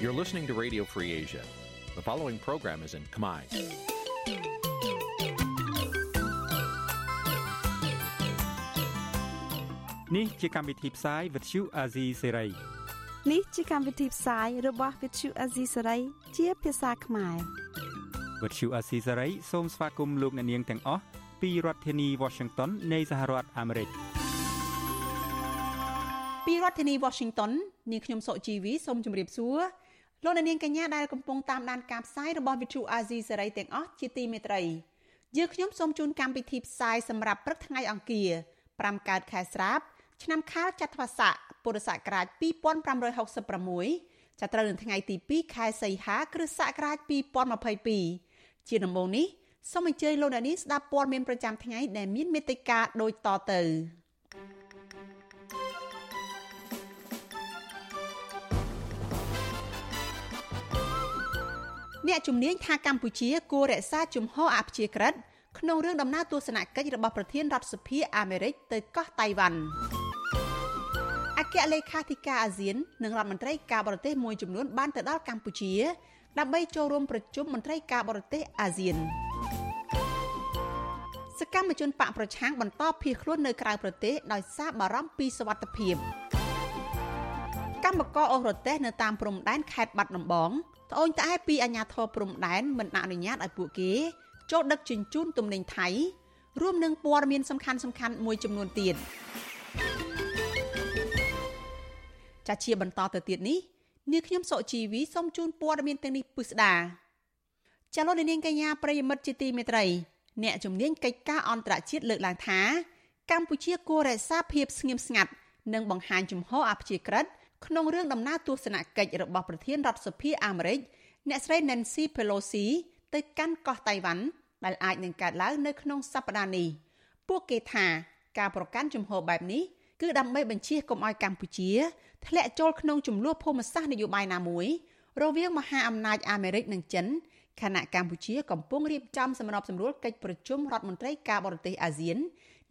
You're listening to Radio Free Asia. The following program is in Khmer. Nǐ ជាកម្មវិធីផ្សាយ Vuthu Azizi Serai នេះជាកម្មវិធីផ្សាយរបស់ Vuthu Azizi Serai ជាភាសាខ្មែរ Vuthu Azizi Serai សូមស្វាគមន៍លោកអ្នកនាងទាំងអស់ពីរដ្ឋធានី Washington នៃសហរដ្ឋអាមេរិក។ពីរដ្ឋធានី Washington នាងខ្ញុំសុកជីវីសូមជម្រាបសួរ លោកអ្នកនាងកញ្ញាដែលកំពុងតាមដានការផ្សាយរបស់ Vithu Azizi សេរីទាំងអស់ជាទីមេត្រីយើងខ្ញុំសូមជូនកម្មវិធីផ្សាយសម្រាប់ព្រឹកថ្ងៃអង្គារ5កើតខែស្រាប ឆ្នាំខាលចត្វាស័កពុរសករាជ2566ចាប់ត្រូវនៅថ្ងៃទី2ខែសីហាគ្រិស្តសករាជ2022ជាដំបូងនេះសូមអញ្ជើញលោកអ្នកនាងស្ដាប់ព័ត៌មានប្រចាំថ្ងៃដែលមានមេត្តាដូចតទៅ អ្នកជំនាញថាកម្ពុជាគួររក្សាជំហរអព្យាក្រឹតក្នុងរឿងដំណើរទស្សនកិច្ចរបស់ប្រធានរដ្ឋសភាអាមេរិកទៅកោះតៃវ៉ាន់អគ្គលេខាធិការអាស៊ាននិងរដ្ឋមន្ត្រីការបរទេសមួយចំនួនបានទៅដល់កម្ពុជា ដើម្បីចូលរួមប្រជុំមន្ត្រីការបរទេសអាស៊ានសកម្មជនបកប្រឆាំងបន្តភៀសខ្លួននៅក្រៅប្រទេសដោយសារបារម្ភពីសុវត្ថិភាពកម្មករអូសរទេសនៅតាមព្រំដែនខេត្តបាត់ដំបង ត្អូញត្អែពីអាជ្ញាធរព្រំដែនមិនអនុញ្ញាតឲ្យពួកគេចូលដឹកជញ្ជូនទំនិញថៃរួមនឹងព័ត៌មានសំខាន់សំខាន់មួយចំនួនទៀតចាជាបន្តទៅទៀតនេះនាងខ្ញុំសុជីវីសូមជូនព័ត៌មានទាំងនេះពិស្ដាចាលោកនាងកញ្ញាប្រិយមិត្តជាទីមេត្រី អ្នកជំនាញកិច្ចការអន្តរជាតិលើកឡើងថា កម្ពុជាគួររក្សាភាពស្ងៀមស្ងាត់និងបង្ហាញជំហរអព្យាក្រឹត ក្នុងរឿងដំណើរទស្សនកិច្ចរបស់ប្រធានរដ្ឋសភាអាមេរិកអ្នកស្រី Nancy Pelosi ទៅកាន់កោះតៃវ៉ាន់ដែលអាចនឹងកើតឡើងនៅក្នុងសប្តាហ៍នេះពួកគេថាការប្រកាន់ជំហរបែបនេះគឺដើម្បីបញ្ជាកុំឲ្យកម្ពុជាធ្លាក់ចូលក្នុងចំនួនភូមិសាស្ត្រនយោបាយណាមួយរវាងមហាអំណាចអាមេរិកនិងចិនខណៈកម្ពុជាកំពុងរៀបចំសម្របសម្រួលកិច្ចប្រជុំរដ្ឋមន្ត្រីការបរទេសអាស៊ាន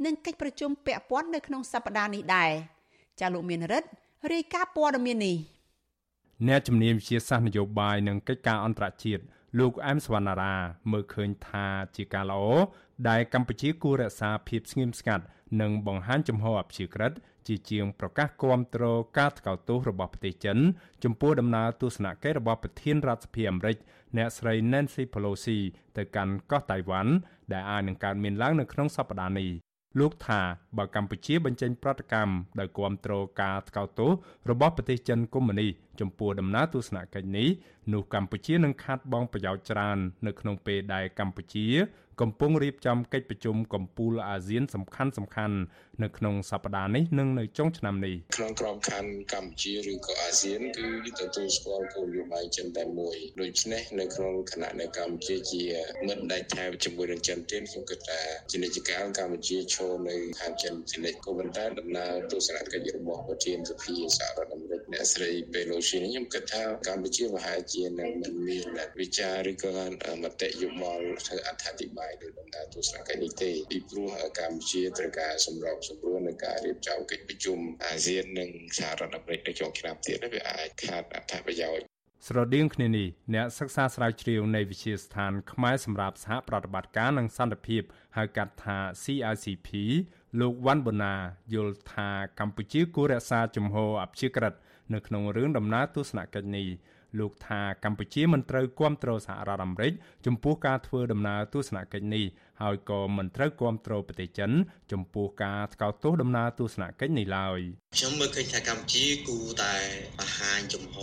និងកិច្ចប្រជុំពាក់ព័ន្ធនៅក្នុងសប្តាហ៍នេះដែរចាលោកមានរិទ្ធ រាយការណ៍ព័ត៌មាននេះអ្នកជំនាញវិទ្យាសាស្ត្រនយោបាយនិងកិច្ចការអន្តរជាតិលោកអែមសវណ្ណារាមើលឃើញថាជាការល្អដែលកម្ពុជាគួររក្សាភាពស្ងៀមស្ងាត់និងបង្ហាញចំហអព្យាក្រឹតជាជាងប្រកាសគាំទ្រការថ្កោលទោសរបស់ប្រទេសចិន ចំពោះដំណើរទស្សនកិច្ចរបស់ប្រធានរដ្ឋសភាអាមេរិកអ្នកស្រី Nancy Pelosi ទៅកាន់កោះតៃវ៉ាន់ដែលអាចនឹងកើតមានឡើងនៅក្នុងសប្តាហ៍នេះ លោកថាបើកម្ពុជាបញ្ចេញប្រតិកម្មដោយគាំទ្រការថ្កោលទោសរបស់ប្រទេសចិនកុម្មុយនីសចំពោះដំណើរទស្សនកិច្ចនេះនោះកម្ពុជានឹងខាត់បងប្រយោជន៍ច្រើន នៅក្នុងពេលដែលកម្ពុជា កំពុងរៀបចំកិច្ចប្រជុំកំពូលអាស៊ានសំខាន់សំខាន់នៅក្នុងសប្តាហ៍នេះនិងនៅចុងឆ្នាំនេះក្នុងក្របខ័ណ្ឌកម្ពុជាឬក៏អាស៊ានគឺទទួលស្គាល់គោលនយោបាយចិនតែមួយដូច្នេះនៅក្នុងគណៈនៅកម្ពុជាជាមិត្តដាច់ថែវជាមួយនឹងចិនទៀតខ្ញុំគិតថាជានិច្ចកាលកម្ពុជាឈរនៅខាងចិនជានិច្ចក៏ប៉ុន្តែដំណើរទស្សនកិច្ចរបស់ប្រធានសភាសហរដ្ឋអាមេរិកអ្នកស្រី Pelosi នេះខ្ញុំគិតថាកម្ពុជាប្រហែលជានឹងមិនមានវិចារឬក៏មតិយោបល់ធ្វើអត្ថាធិប្បាយបាយលើដំណើរទស្សនកិច្ចនេះទេពីព្រោះកម្ពុជាត្រូវការសម្របសម្រួលនៅការរៀបចំកិច្ចប្រជុំអាស៊ាននិងសហរដ្ឋអាមេរិកនៅចុងឆ្នាំទៀតវាអាចខាតអត្ថប្រយោជន៍ស្រដៀងគ្នានេះអ្នកសិក្សាស្រាវជ្រាវនៃវិទ្យាស្ថានខ្មែរសម្រាប់សហប្រតិបត្តិការនិងសន្តិភាពហៅកាត់ថា CICP លោកវ៉ាន់បូណាយល់ថាកម្ពុជាគួររក្សាជំហរអព្យាក្រឹតនៅក្នុងរឿងដំណើរទស្សនកិច្ចនេះ លោកថាកម្ពុជាមិនត្រូវគាំទ្រសហរដ្ឋអាមេរិកចំពោះការធ្វើដំណើរទស្សនកិច្ចនេះហើយក៏មិនត្រូវគាំទ្រប្រទេសចិន ចំពោះការថ្កោលទោសដំណើរទស្សនកិច្ចនេះឡើយខ្ញុំមើលឃើញថាកម្ពុជាគួរតែបង្ហាញចំហ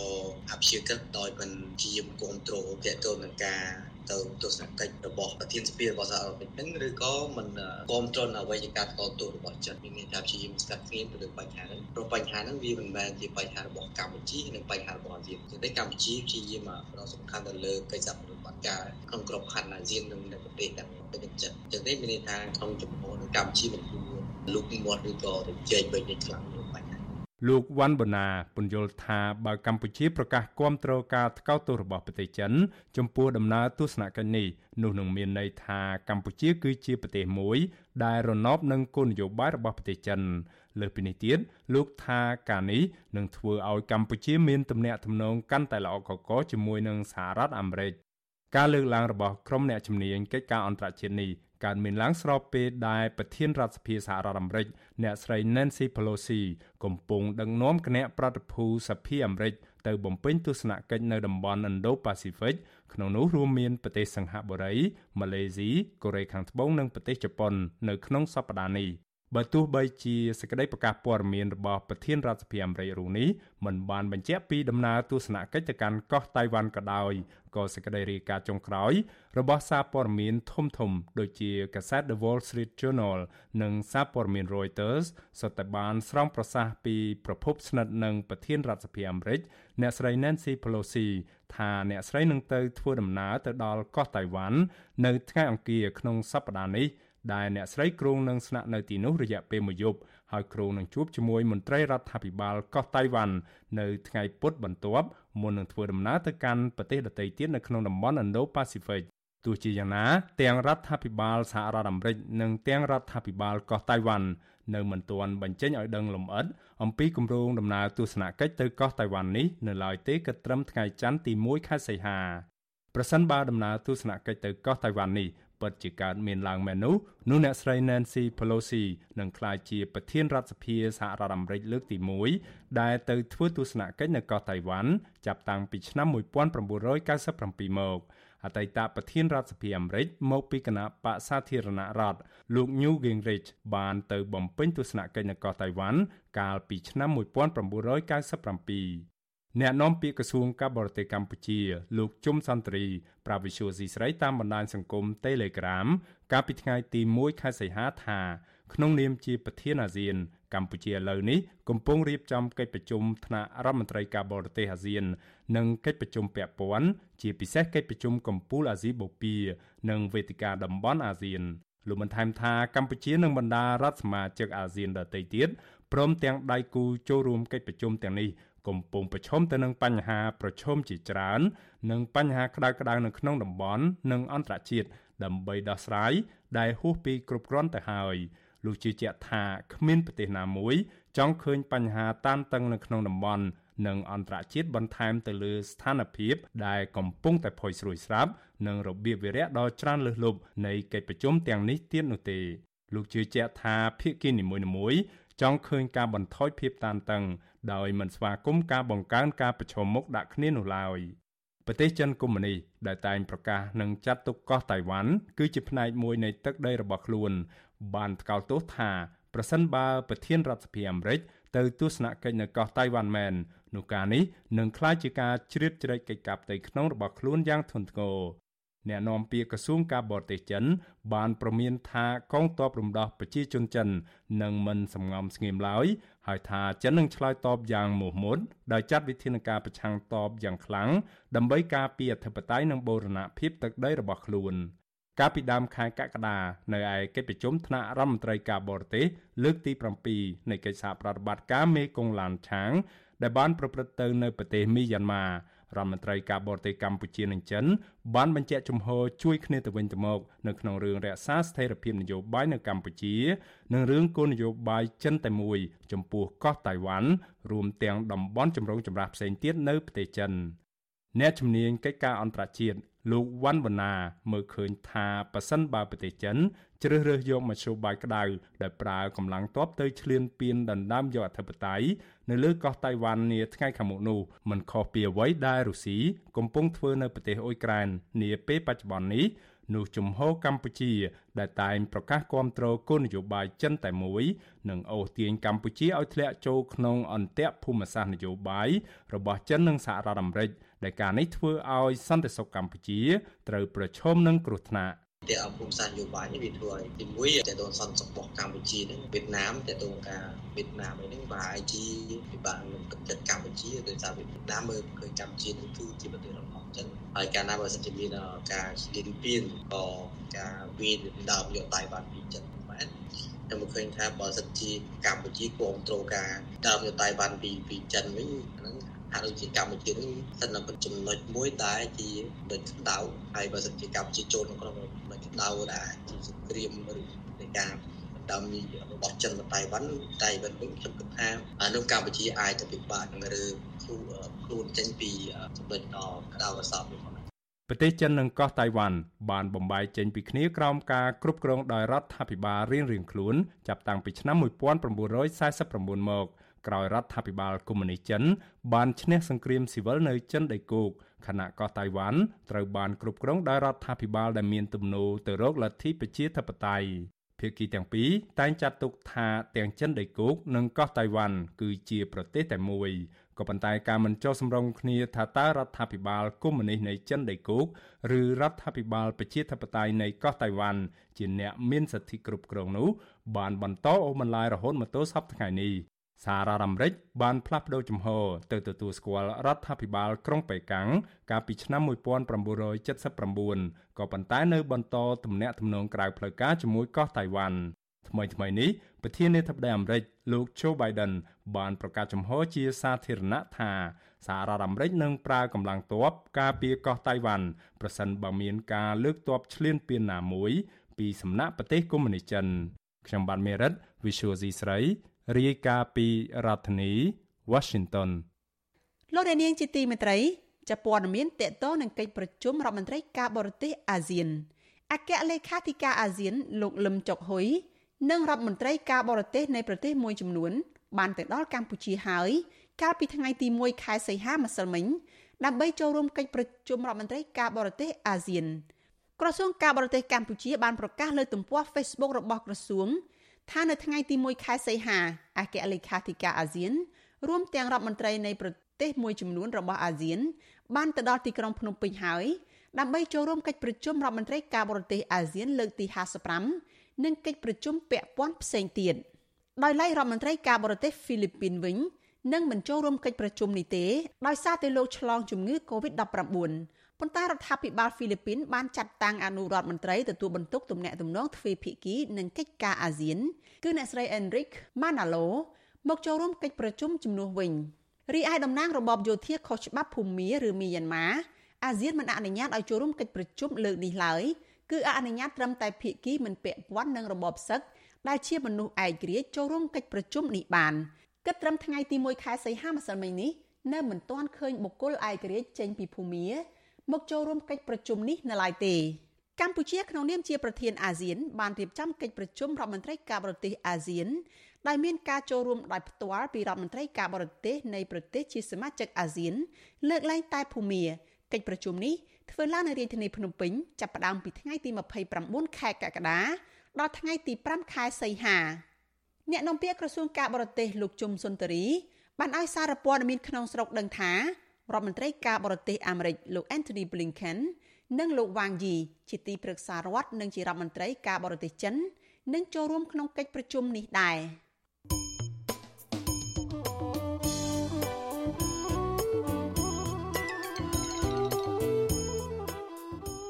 អព្យាក្រឹតដោយមិនជាគាំទ្រទាក់ទងនឹងការ ទៅទស្សនកិច្ចរបស់ប្រធានសភារបស់សហរដ្ឋអាមេរិកនឹងឬក៏មិនគ្រប់គ្រងអ្វីជាការតទោសរបស់ចិនមានន័យថាព្យាយាមស្កាត់គ្មានទៅលើបញ្ហាហ្នឹងព្រោះបញ្ហាហ្នឹងវាមិនមែនជាបញ្ហារបស់កម្ពុជានិងបញ្ហារបស់អាស៊ានទេកម្ពុជាព្យាយាមផ្ដោតសំខាន់ទៅលើកិច្ចសហប្រតិបត្តិការក្នុងក្របខ័ណ្ឌអាស៊ាននិងនៅប្រទេសទាំងប្រទេសចិនចឹងទេមានន័យថាក្នុងចំពោះកម្ពុជាមិនគួរលុបមាត់ឬក៏ទៅជែកវិញខ្លាំង លោកវ៉ាន់បូណាពន្យល់ថាបើកម្ពុជាប្រកាសគាំទ្រការថ្កោលទោសរបស់ប្រទេសចិន ចំពោះដំណើរទស្សនកិច្ចនេះនោះនឹងមានន័យថាកម្ពុជាគឺជាប្រទេសមួយ ដែលរណបនឹងគោលនយោបាយរបស់ប្រទេសចិនលើសពីនេះទៀតលោកថាការនេះនឹងធ្វើឲ្យកម្ពុជាមានទំនាក់ទំនងកាន់តែល្អកកជាមួយនឹងសហរដ្ឋអាមេរិកការលើកឡើងរបស់ក្រុមអ្នកជំនាញកិច្ចការអន្តរជាតិនេះកើតមានឡើងស្របពេលដែលប្រធានរដ្ឋសភាសហរដ្ឋអាមេរិក អ្នកស្រី Nancy Pelosi កំពុងដឹកនាំគណៈប្រតិភូសភាអាមេរិកទៅបំពេញទស្សនកិច្ចនៅតំបន់ Indo-Pacific ក្នុងនោះរួមមានប្រទេសសិង្ហបុរីម៉ាឡេស៊ីកូរ៉េខាងត្បូងនិងប្រទេសជប៉ុននៅក្នុងសប្តាហ៍នេះ បើទោះបីជាសេចក្តីប្រកាសព័ត៌មានរបស់ប្រធានរដ្ឋសភាអាមេរិករូនេះមិនបានបញ្ជាក់ពីដំណើរទស្សនកិច្ចទៅកាន់កោះតៃវ៉ាន់ក៏ដោយក៏សេចក្តីរាយការណ៍ចុងក្រោយ របស់សារព័ត៌មានធំធំ ដូចជាកាសែត The Wall Street Journal និងសារព័ត៌មាន Reuters សុទ្ធតែបានស្រង់ប្រសាសន៍ពីប្រភពស្និទ្ធនឹងប្រធានរដ្ឋសភាអាមេរិកអ្នកស្រី Nancy Pelosi ថាអ្នកស្រីនឹងទៅធ្វើដំណើរទៅដល់កោះតៃវ៉ាន់នៅថ្ងៃអង្គារក្នុងសប្តាហ៍នេះ ដែលអ្នកស្រីគ្រងនឹងស្នាក់នៅទីនោះរយៈពេលមួយយប់ហើយគ្រងនឹងជួបជាមួយមន្ត្រីរដ្ឋាភិបាលកោះតៃវ៉ាន់នៅថ្ងៃពុធបន្ទាប់មុននឹងធ្វើដំណើរទៅកាន់ប្រទេសដទៃទៀតនៅក្នុងតំបន់ Indo-Pacific ទោះជាយ៉ាងណា ទាំងរដ្ឋាភិបាលសហរដ្ឋអាមេរិកនិងទាំងរដ្ឋាភិបាលកោះតៃវ៉ាន់នៅមិនទាន់បញ្ចេញឲ្យដឹងលម្អិតអំពីគម្រោងដំណើរទស្សនកិច្ចទៅកោះតៃវ៉ាន់នេះនៅឡើយទេគិតត្រឹមថ្ងៃច័ន្ទទី1ខែសីហាប្រសិនបើដំណើរទស្សនកិច្ចទៅកោះតៃវ៉ាន់នេះ ពិតជាកើតមានឡើងមែននោះនោះអ្នកស្រី Nancy Pelosi នឹងក្លាយជាប្រធានរដ្ឋសភាសហរដ្ឋអាមេរិកលើកទី1ដែលទៅធ្វើទស្សនកិច្ចនៅកោះតៃវ៉ាន់ចាប់តាំងពីឆ្នាំ1997មកអតីតប្រធានរដ្ឋសភាអាមេរិកមកពីគណៈបកសាធារណរដ្ឋលោក Newt Gingrich បានទៅបំពេញទស្សនកិច្ចនៅកោះតៃវ៉ាន់កាលពីឆ្នាំ1997 អ្នកនាំពាក្យក្រសួងការបរទេសកម្ពុជា លោកជុំសន្ទ្រីប្រាវិសុយស៊ីស្រីតាមបណ្ដាញសង្គម Telegram កាលពីថ្ងៃទី1ខែសីហាថាក្នុងនាមជាប្រធានអាស៊ាន កម្ពុជាឥឡូវនេះកំពុងរៀបចំកិច្ចប្រជុំថ្នាក់រដ្ឋមន្ត្រីការបរទេសអាស៊ាន និងកិច្ចប្រជុំពាក់ព័ន្ធជាពិសេសកិច្ចប្រជុំកំពូលអាស៊ីបូព៌ានិងវេទិកាតំបន់អាស៊ានលោកបានថែមថាកម្ពុជានិងបណ្ដារដ្ឋសមាជិកអាស៊ានដទៃទៀតព្រមទាំងដៃគូចូលរួមកិច្ចប្រជុំទាំងនេះ កំពុងប្រឈមទៅនឹងបញ្ហាប្រឈមជាច្រើន និងបញ្ហាក្តៅក្តៅនៅក្នុងតំបន់និងអន្តរជាតិដើម្បីដោះស្រាយដែលហួសពីគ្រប់គ្រាន់ទៅហើយលោកជឿជាក់ថាគ្មានប្រទេសណាមួយ ចង់ឃើញបញ្ហាតានតឹងនៅក្នុងតំបន់និងអន្តរជាតិបន្ថែមទៅលើស្ថានភាពដែលកំពុងតែផុយស្រួយស្រាប់និងរបៀបវារៈដ៏ច្រើនលើសលប់នៃកិច្ចប្រជុំទាំងនេះទៀតនោះទេលោកជឿជាក់ថាភាគីនីមួយៗ ចង់ឃើញការបន្ថយភាពតានតឹងដោយមិនស្វាគមន៍ការបង្កើនការប្រឈមមុខដាក់គ្នានោះឡើយប្រទេសចិនកុម្មុយនីសដែលតែងប្រកាសនឹងចាត់ទុកកោះតៃវ៉ាន់គឺជាផ្នែកមួយនៃទឹកដីរបស់ខ្លួន បានថ្កោលទោសថាប្រសិនបើប្រធានរដ្ឋសភាអាមេរិកទៅទស្សនកិច្ចនៅកោះតៃវ៉ាន់មែននោះការនេះនឹងក្លាយជាការជ្រៀតជ្រែកកិច្ចការផ្ទៃក្នុងរបស់ខ្លួនយ៉ាងធ្ងន់ធ្ងរ អ្នកនាំពាក្យក្រសួងការបរទេសចិន បានប្រមានថាកងទ័ពរំដោះប្រជាជនចិននឹងមិនសម្ងំស្ងៀមឡើយហើយថាចិននឹងឆ្លើយតបយ៉ាងមោះមុតដោយចាត់វិធានការប្រឆាំងតបយ៉ាងខ្លាំងដើម្បីការពារអធិបតេយ្យនិងបូរណភាពទឹកដីរបស់ខ្លួនកាលពីដើមខែកក្កដានៅឯកិច្ចប្រជុំថ្នាក់រដ្ឋមន្ត្រីការបរទេសលើកទី7នៃកិច្ចសហប្រតិបត្តិការមេគង្គឡានឆាង ដែលបានប្រព្រឹត្តទៅនៅប្រទេសមីយ៉ាន់ម៉ា រដ្ឋមន្ត្រីការបរទេសកម្ពុជានិងចិនបានបញ្ជាក់ជំហរជួយគ្នាទៅវិញទៅមកនៅក្នុងរឿងរក្សាស្ថិរភាពនយោបាយនៅកម្ពុជា និងរឿងគោលនយោបាយចិនតែមួយចំពោះកោះតៃវ៉ាន់រួមទាំងតំបន់ចម្រុងចម្រាស់ផ្សេងទៀតនៅប្រទេសចិនអ្នកជំនាញកិច្ចការអន្តរជាតិលោកវ៉ាន់វណ្ណាមើលឃើញថាប៉ះសិនបើប្រទេសចិនជ្រើសរើសយកមធ្យោបាយក្តៅដែលប្រើកម្លាំងទ័ពទៅឈ្លានពានដណ្ដើមយកអធិបតេយ្យ នៅលើកោះតៃវ៉ាន់នាថ្ងៃខាងមុខនោះមិនខុសពីអ្វីដែលរុស្ស៊ីកំពុងធ្វើនៅប្រទេសអ៊ុយក្រែននាពេលបច្ចុប្បន្ននេះនោះជំហរកម្ពុជា ដែលតែងប្រកាសគាំទ្រគោលនយោបាយចិនតែមួយនឹងអូសទាញកម្ពុជាឲ្យធ្លាក់ចូលក្នុងអន្ទាក់ភូមិសាស្ត្រនយោបាយរបស់ចិននិងសហរដ្ឋអាមេរិកដែលការនេះធ្វើឲ្យសន្តិសុខកម្ពុជាត្រូវប្រឈមនឹងគ្រោះថ្នាក់ តែអភូមិសាស្ត្រនយោបាយនេះវាធ្វើឲ្យទីមួយតើតើសន្តិសុខរបស់កម្ពុជានេះវៀតណាមតើតើការវៀតណាមនេះបាទ IG ពិបាកនឹងទឹកចិត្តកម្ពុជាដោយសារវៀតណាមមើលឃើញកម្ពុជានេះគឺជាប្រទេសរបស់ចិនហើយកាលណាបើសិនជាមានការឈ្លានពានក៏ការវាដើមយកតៃវ៉ាន់ពីចិនមែនខ្ញុំឃើញថាបើសិនជាកម្ពុជាគ្រប់គ្រងការដើមនៅតៃវ៉ាន់ពីពីចិនវិញហ្នឹង ហាក់ដូចជាកម្ពុជានេះស្ថិតនៅចំណុចមួយដែលជាដូចក្តៅហើយបើសិនជាកម្ពុជាចូលក្នុងចំណុចក្តៅដែរជាសង្គ្រាមឬនៃការដើមរបស់ចិនទៅតៃវ៉ាន់តៃវ៉ាន់វិញខ្ញុំគិតថានៅកម្ពុជាអាចទៅពិបាកនឹងឬខ្លួនខ្លួនចេញពីចំណុចដ៏ក្តៅរសោបនេះប្រទេសចិននិងកោះតៃវ៉ាន់បានបំបែកចេញពីគ្នាក្រោមការគ្រប់គ្រងដោយរដ្ឋាភិបាលរៀងៗខ្លួនចាប់តាំងពីឆ្នាំ1949មក ក្រោយរដ្ឋាភិបាលកុម្មុយនីសចិន បានឈ្នះសង្គ្រាមស៊ីវិលនៅចិនដីគោកខណៈកោះតៃវ៉ាន់ត្រូវបានគ្រប់គ្រងដោយរដ្ឋាភិបាលដែលមានទំនោរទៅរកលទ្ធិប្រជាធិបតេយ្យភាគីទាំងពីរតែងចាត់ទុកថាទាំងចិនដីគោកនិងកោះតៃវ៉ាន់គឺជាប្រទេសតែមួយក៏ប៉ុន្តែការមិនចុះសម្រុងគ្នាថាតើរដ្ឋាភិបាលកុម្មុយនីសនៃចិនដីគោកឬរដ្ឋាភិបាលប្រជាធិបតេយ្យនៃកោះតៃវ៉ាន់ជាអ្នកមានសិទ្ធិគ្រប់គ្រងនោះបានបន្តអូសបន្លាយរហូតមកទល់សប្តាហ៍នេះ សាររដ្ឋអាមេរិកបានផ្លាស់ប្តូរជំហរទៅទទួលស្គាល់រដ្ឋាភិបាលក្រុងប៉េកាំងកាលពីឆ្នាំ1979ក៏ប៉ុន្តែនៅបន្តទំនាក់ទំនងក្រៅផ្លូវការជាមួយកោះតៃវ៉ាន់ថ្មីថ្មីនេះប្រធានាធិបតីអាមេរិកលោក Joe Biden បានប្រកាសចំហជាសាធារណៈថាសហរដ្ឋអាមេរិកនឹងប្រើកម្លាំងទ័ពការពារកោះតៃវ៉ាន់ប្រសិនបើមានការលើកទ័ពឈ្លានពានណាមួយពីសំណាក់ប្រទេសកុម្មុយនីសចិនខ្ញុំបាទមេរិត Visual C ស្រី រាយការណ៍ពីរដ្ឋធានី Washington លោកនាងជាទីមេត្រីចាព័ត៌មានតកតនឹងកិច្ចប្រជុំរដ្ឋមន្ត្រីការបរទេសអាស៊ានអគ្គលេខាធិការអាស៊ាន លោកលឹមចុកហ៊ុយនិងរដ្ឋមន្ត្រីការបរទេសនៃប្រទេសមួយចំនួន បានទៅដល់កម្ពុជាហើយ កាលពីថ្ងៃទី1ខែសីហាម្សិលមិញដើម្បីចូលរួមកិច្ចប្រជុំរដ្ឋមន្ត្រីការបរទេសអាស៊ានក្រសួងការបរទេសកម្ពុជាបានប្រកាសលើទំព័រ Facebook របស់ក្រសួង ថានៅថ្ងៃទី1ខែសីហាអគ្គលេខាធិការអាស៊ានរួមទាំងរដ្ឋមន្ត្រីនៃប្រទេសមួយចំនួនរបស់អាស៊ាន បានទៅដល់ទីក្រុងភ្នំពេញហើយដើម្បីចូលរួមកិច្ចប្រជុំរដ្ឋមន្ត្រីការបរទេសអាស៊ានលើកទី55និងកិច្ចប្រជុំពាក់ព័ន្ធផ្សេងទៀតដោយឡែករដ្ឋមន្ត្រីការបរទេសហ្វីលីពីនវិញនឹងមិនចូលរួមកិច្ចប្រជុំនេះទេដោយសារតែលោកឆ្លងជំងឺ Covid-19 ប៉ុន្តែរដ្ឋាភិបាលហ្វីលីពីនបានចាត់តាំងអនុរដ្ឋមន្ត្រីទទួលបន្ទុកទំនាក់ទំនងទ្វេភាគីនិងកិច្ចការអាស៊ាន គឺអ្នកស្រី Enrique Manalo មកចូលរួមកិច្ចប្រជុំជំនួសវិញរីឯតំណាងរបបយោធាខុសច្បាប់ភូមាឬមីយ៉ាន់ម៉ាអាស៊ានមិនអនុញ្ញាតឲ្យចូលរួមកិច្ចប្រជុំលើកនេះឡើយគឺអនុញ្ញាតត្រឹមតែភាគីមិនពាក់ព័ន្ធនឹងរបបសឹកដែលជាមនុស្សឯករាជ្យចូលរួមកិច្ចប្រជុំនេះបានគិតត្រឹមថ្ងៃទី1ខែសីហាម្សិលមិញនេះនៅមិនទាន់ឃើញបុគ្គលឯករាជ្យចេញពីភូមា មកចូលរួមកិច្ចប្រជុំនេះនៅឡើយទេកម្ពុជាក្នុងនាមជាប្រធានអាស៊ានបានរៀបចំកិច្ចប្រជុំរដ្ឋមន្ត្រីការបរទេសអាស៊ានដែលមានការចូលរួមដោយផ្ទាល់ពីរដ្ឋមន្ត្រីការបរទេសនៃប្រទេសជាសមាជិកអាស៊ាន លើកលែងតែភូមាកិច្ចប្រជុំនេះធ្វើឡើងនៅរាជធានីភ្នំពេញចាប់ផ្ដើមពីថ្ងៃទី29ខែកក្កដាដល់ថ្ងៃទី5ខែសីហាអ្នកនាំពាក្យក្រសួងការបរទេសលោកជុំសុនតរីបានឲ្យសារព័ត៌មានក្នុងស្រុកដឹងថា រដ្ឋមន្ត្រីការបរទេសអាមេរិកលោក Anthony Blinken និងលោកវ៉ាងយីជាទីប្រឹក្សារដ្ឋនិងជារដ្ឋមន្ត្រីការបរទេសចិននឹងចូលរួមក្នុងកិច្ចប្រជុំនេះដែរ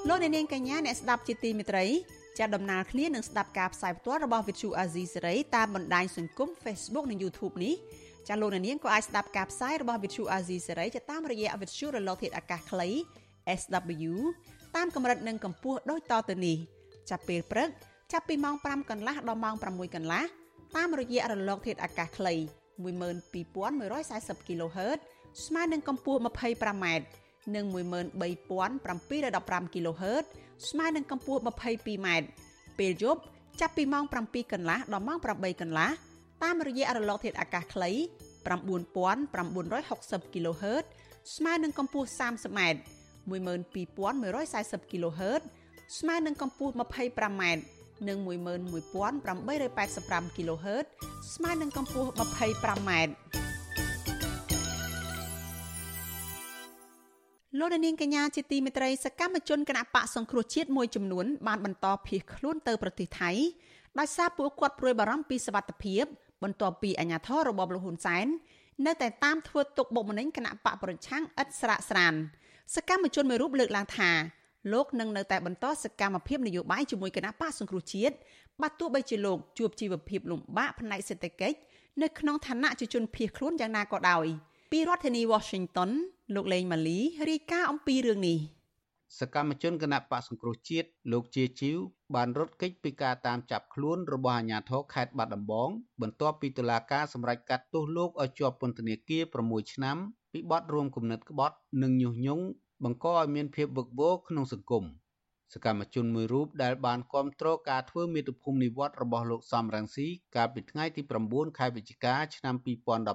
លោកអ្នកនាងកញ្ញាអ្នកស្ដាប់ជាទីមេត្រីចាត់ដំណើរគ្នានឹងស្ដាប់ការផ្សាយផ្ទាល់របស់ Vithu Azizi Serai តាមបណ្ដាញសង្គម Facebook និង YouTube នេះ ចាលោកនាងក៏អាចស្ដាប់ការផ្សាយរបស់ Vithu Azizi Serai តាមរយៈ Vithu រលកធាតុអាកាសខ្លី SW តាមកម្រិតនិងកម្ពស់ដូចតទៅនេះចាប់ពេលព្រឹកចាប់ពីម៉ោង5កន្លះដល់ម៉ោង6កន្លះតាមរយៈរលកធាតុអាកាសខ្លី12140 kHz ស្មើនឹងកម្ពស់ 25m និង13715 kHz ស្មើនឹងកម្ពស់ 22m ពេលយប់ចាប់ពីម៉ោង7កន្លះដល់ម៉ោង8កន្លះ តាមរយៈរលកធាតុអាកាសខ្លី9960 kHz ស្មើនឹងកម្ពស់ 30m 12140 kHz ស្មើនឹងកម្ពស់ 25m និង11885 kHz ស្មើនឹងកម្ពស់ 25m លោកនាងកញ្ញាជាទីមេត្រីសកម្មជនគណបកសង្គ្រោះជាតិមួយចំនួនបានបន្តភៀសខ្លួនទៅប្រទេសថៃដោយសារពួកគាត់ព្រួយបារម្ភពីសវត្ថិភាព បន្ទាប់ពីអាញាធររបបលហ៊ុនសែននៅតែតាមធ្វើទុកបុកម្នេញគណៈបកប្រឆាំងឥតស្រាកស្រានសកម្មជនមួយរូបលើកឡើងថាលោកនឹងនៅតែបន្តសកម្មភាពនយោបាយជាមួយគណៈបកសង្គ្រោះជាតិបើទោះបីជាលោកជួបជីវភាពលំបាកផ្នែកសេដ្ឋកិច្ចនៅក្នុងឋានៈជាជនភៀសខ្លួនយ៉ាងណាក៏ដោយពីរដ្ឋធានី Washington លោកលេងម៉ាលីរាយការណ៍អំពីរឿងនេះ សកម្មជនគណៈបកសង្គ្រោះជាតិលោកជាជីវបានរត់គេចពីការតាមចាប់ខ្លួនរបស់អាជ្ញាធរខេត្តបាត់ដំបង បន្ទាប់ពីតុលាការសម្រេចកាត់ទោសលោកឲ្យជាប់ពន្ធនាគារ6ឆ្នាំពីបទរួមគំនិតក្បត់និងញុះញង់បង្កឲ្យមានភាពវឹកវរក្នុងសង្គមសកម្មជនមួយរូបដែលបានគ្រប់គ្រងការធ្វើមាតុភូមិនិវត្តរបស់លោកសំរងស៊ីកាលពីថ្ងៃទី9ខែវិច្ឆិកាឆ្នាំ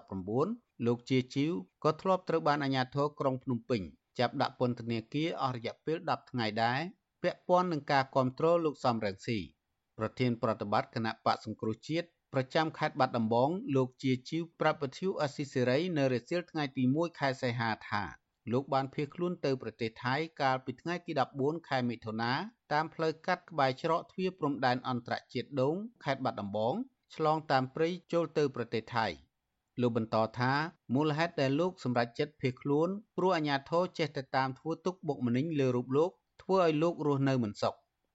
2019លោកជាជីវក៏ធ្លាប់ត្រូវបានអាជ្ញាធរក្រុងភ្នំពេញ ចាប់ដាក់ពន្ធនាគារអស់រយៈពេល10ថ្ងៃដែរពាក់ព័ន្ធនឹងការគ្រប់គ្រងលោកសំរងស៊ីប្រធានប្រតិបត្តិគណៈបកសង្គ្រោះជាតិប្រចាំខេត្តបាត់ដំបង លោកជាជីវប្រាប់វិទ្យុអស៊ីសេរីនៅរសៀលថ្ងៃទី1ខែសីហាថាលោកបានភៀសខ្លួនទៅប្រទេសថៃកាលពីថ្ងៃទី14ខែមិថុនាតាមផ្លូវកាត់ក្បែរច្រកទ្វារព្រំដែនអន្តរជាតិដូងខេត្តបាត់ដំបងឆ្លងតាមព្រៃចូលទៅប្រទេសថៃ លោកបន្តថាមូលហេតុដែលលោកសម្រេចចិត្តភៀសខ្លួនព្រោះអាញាធរចេះតែតាមធ្វើទុកបុកម្នេញលើរូបលោកធ្វើឲ្យលោករស់នៅមិនសុខ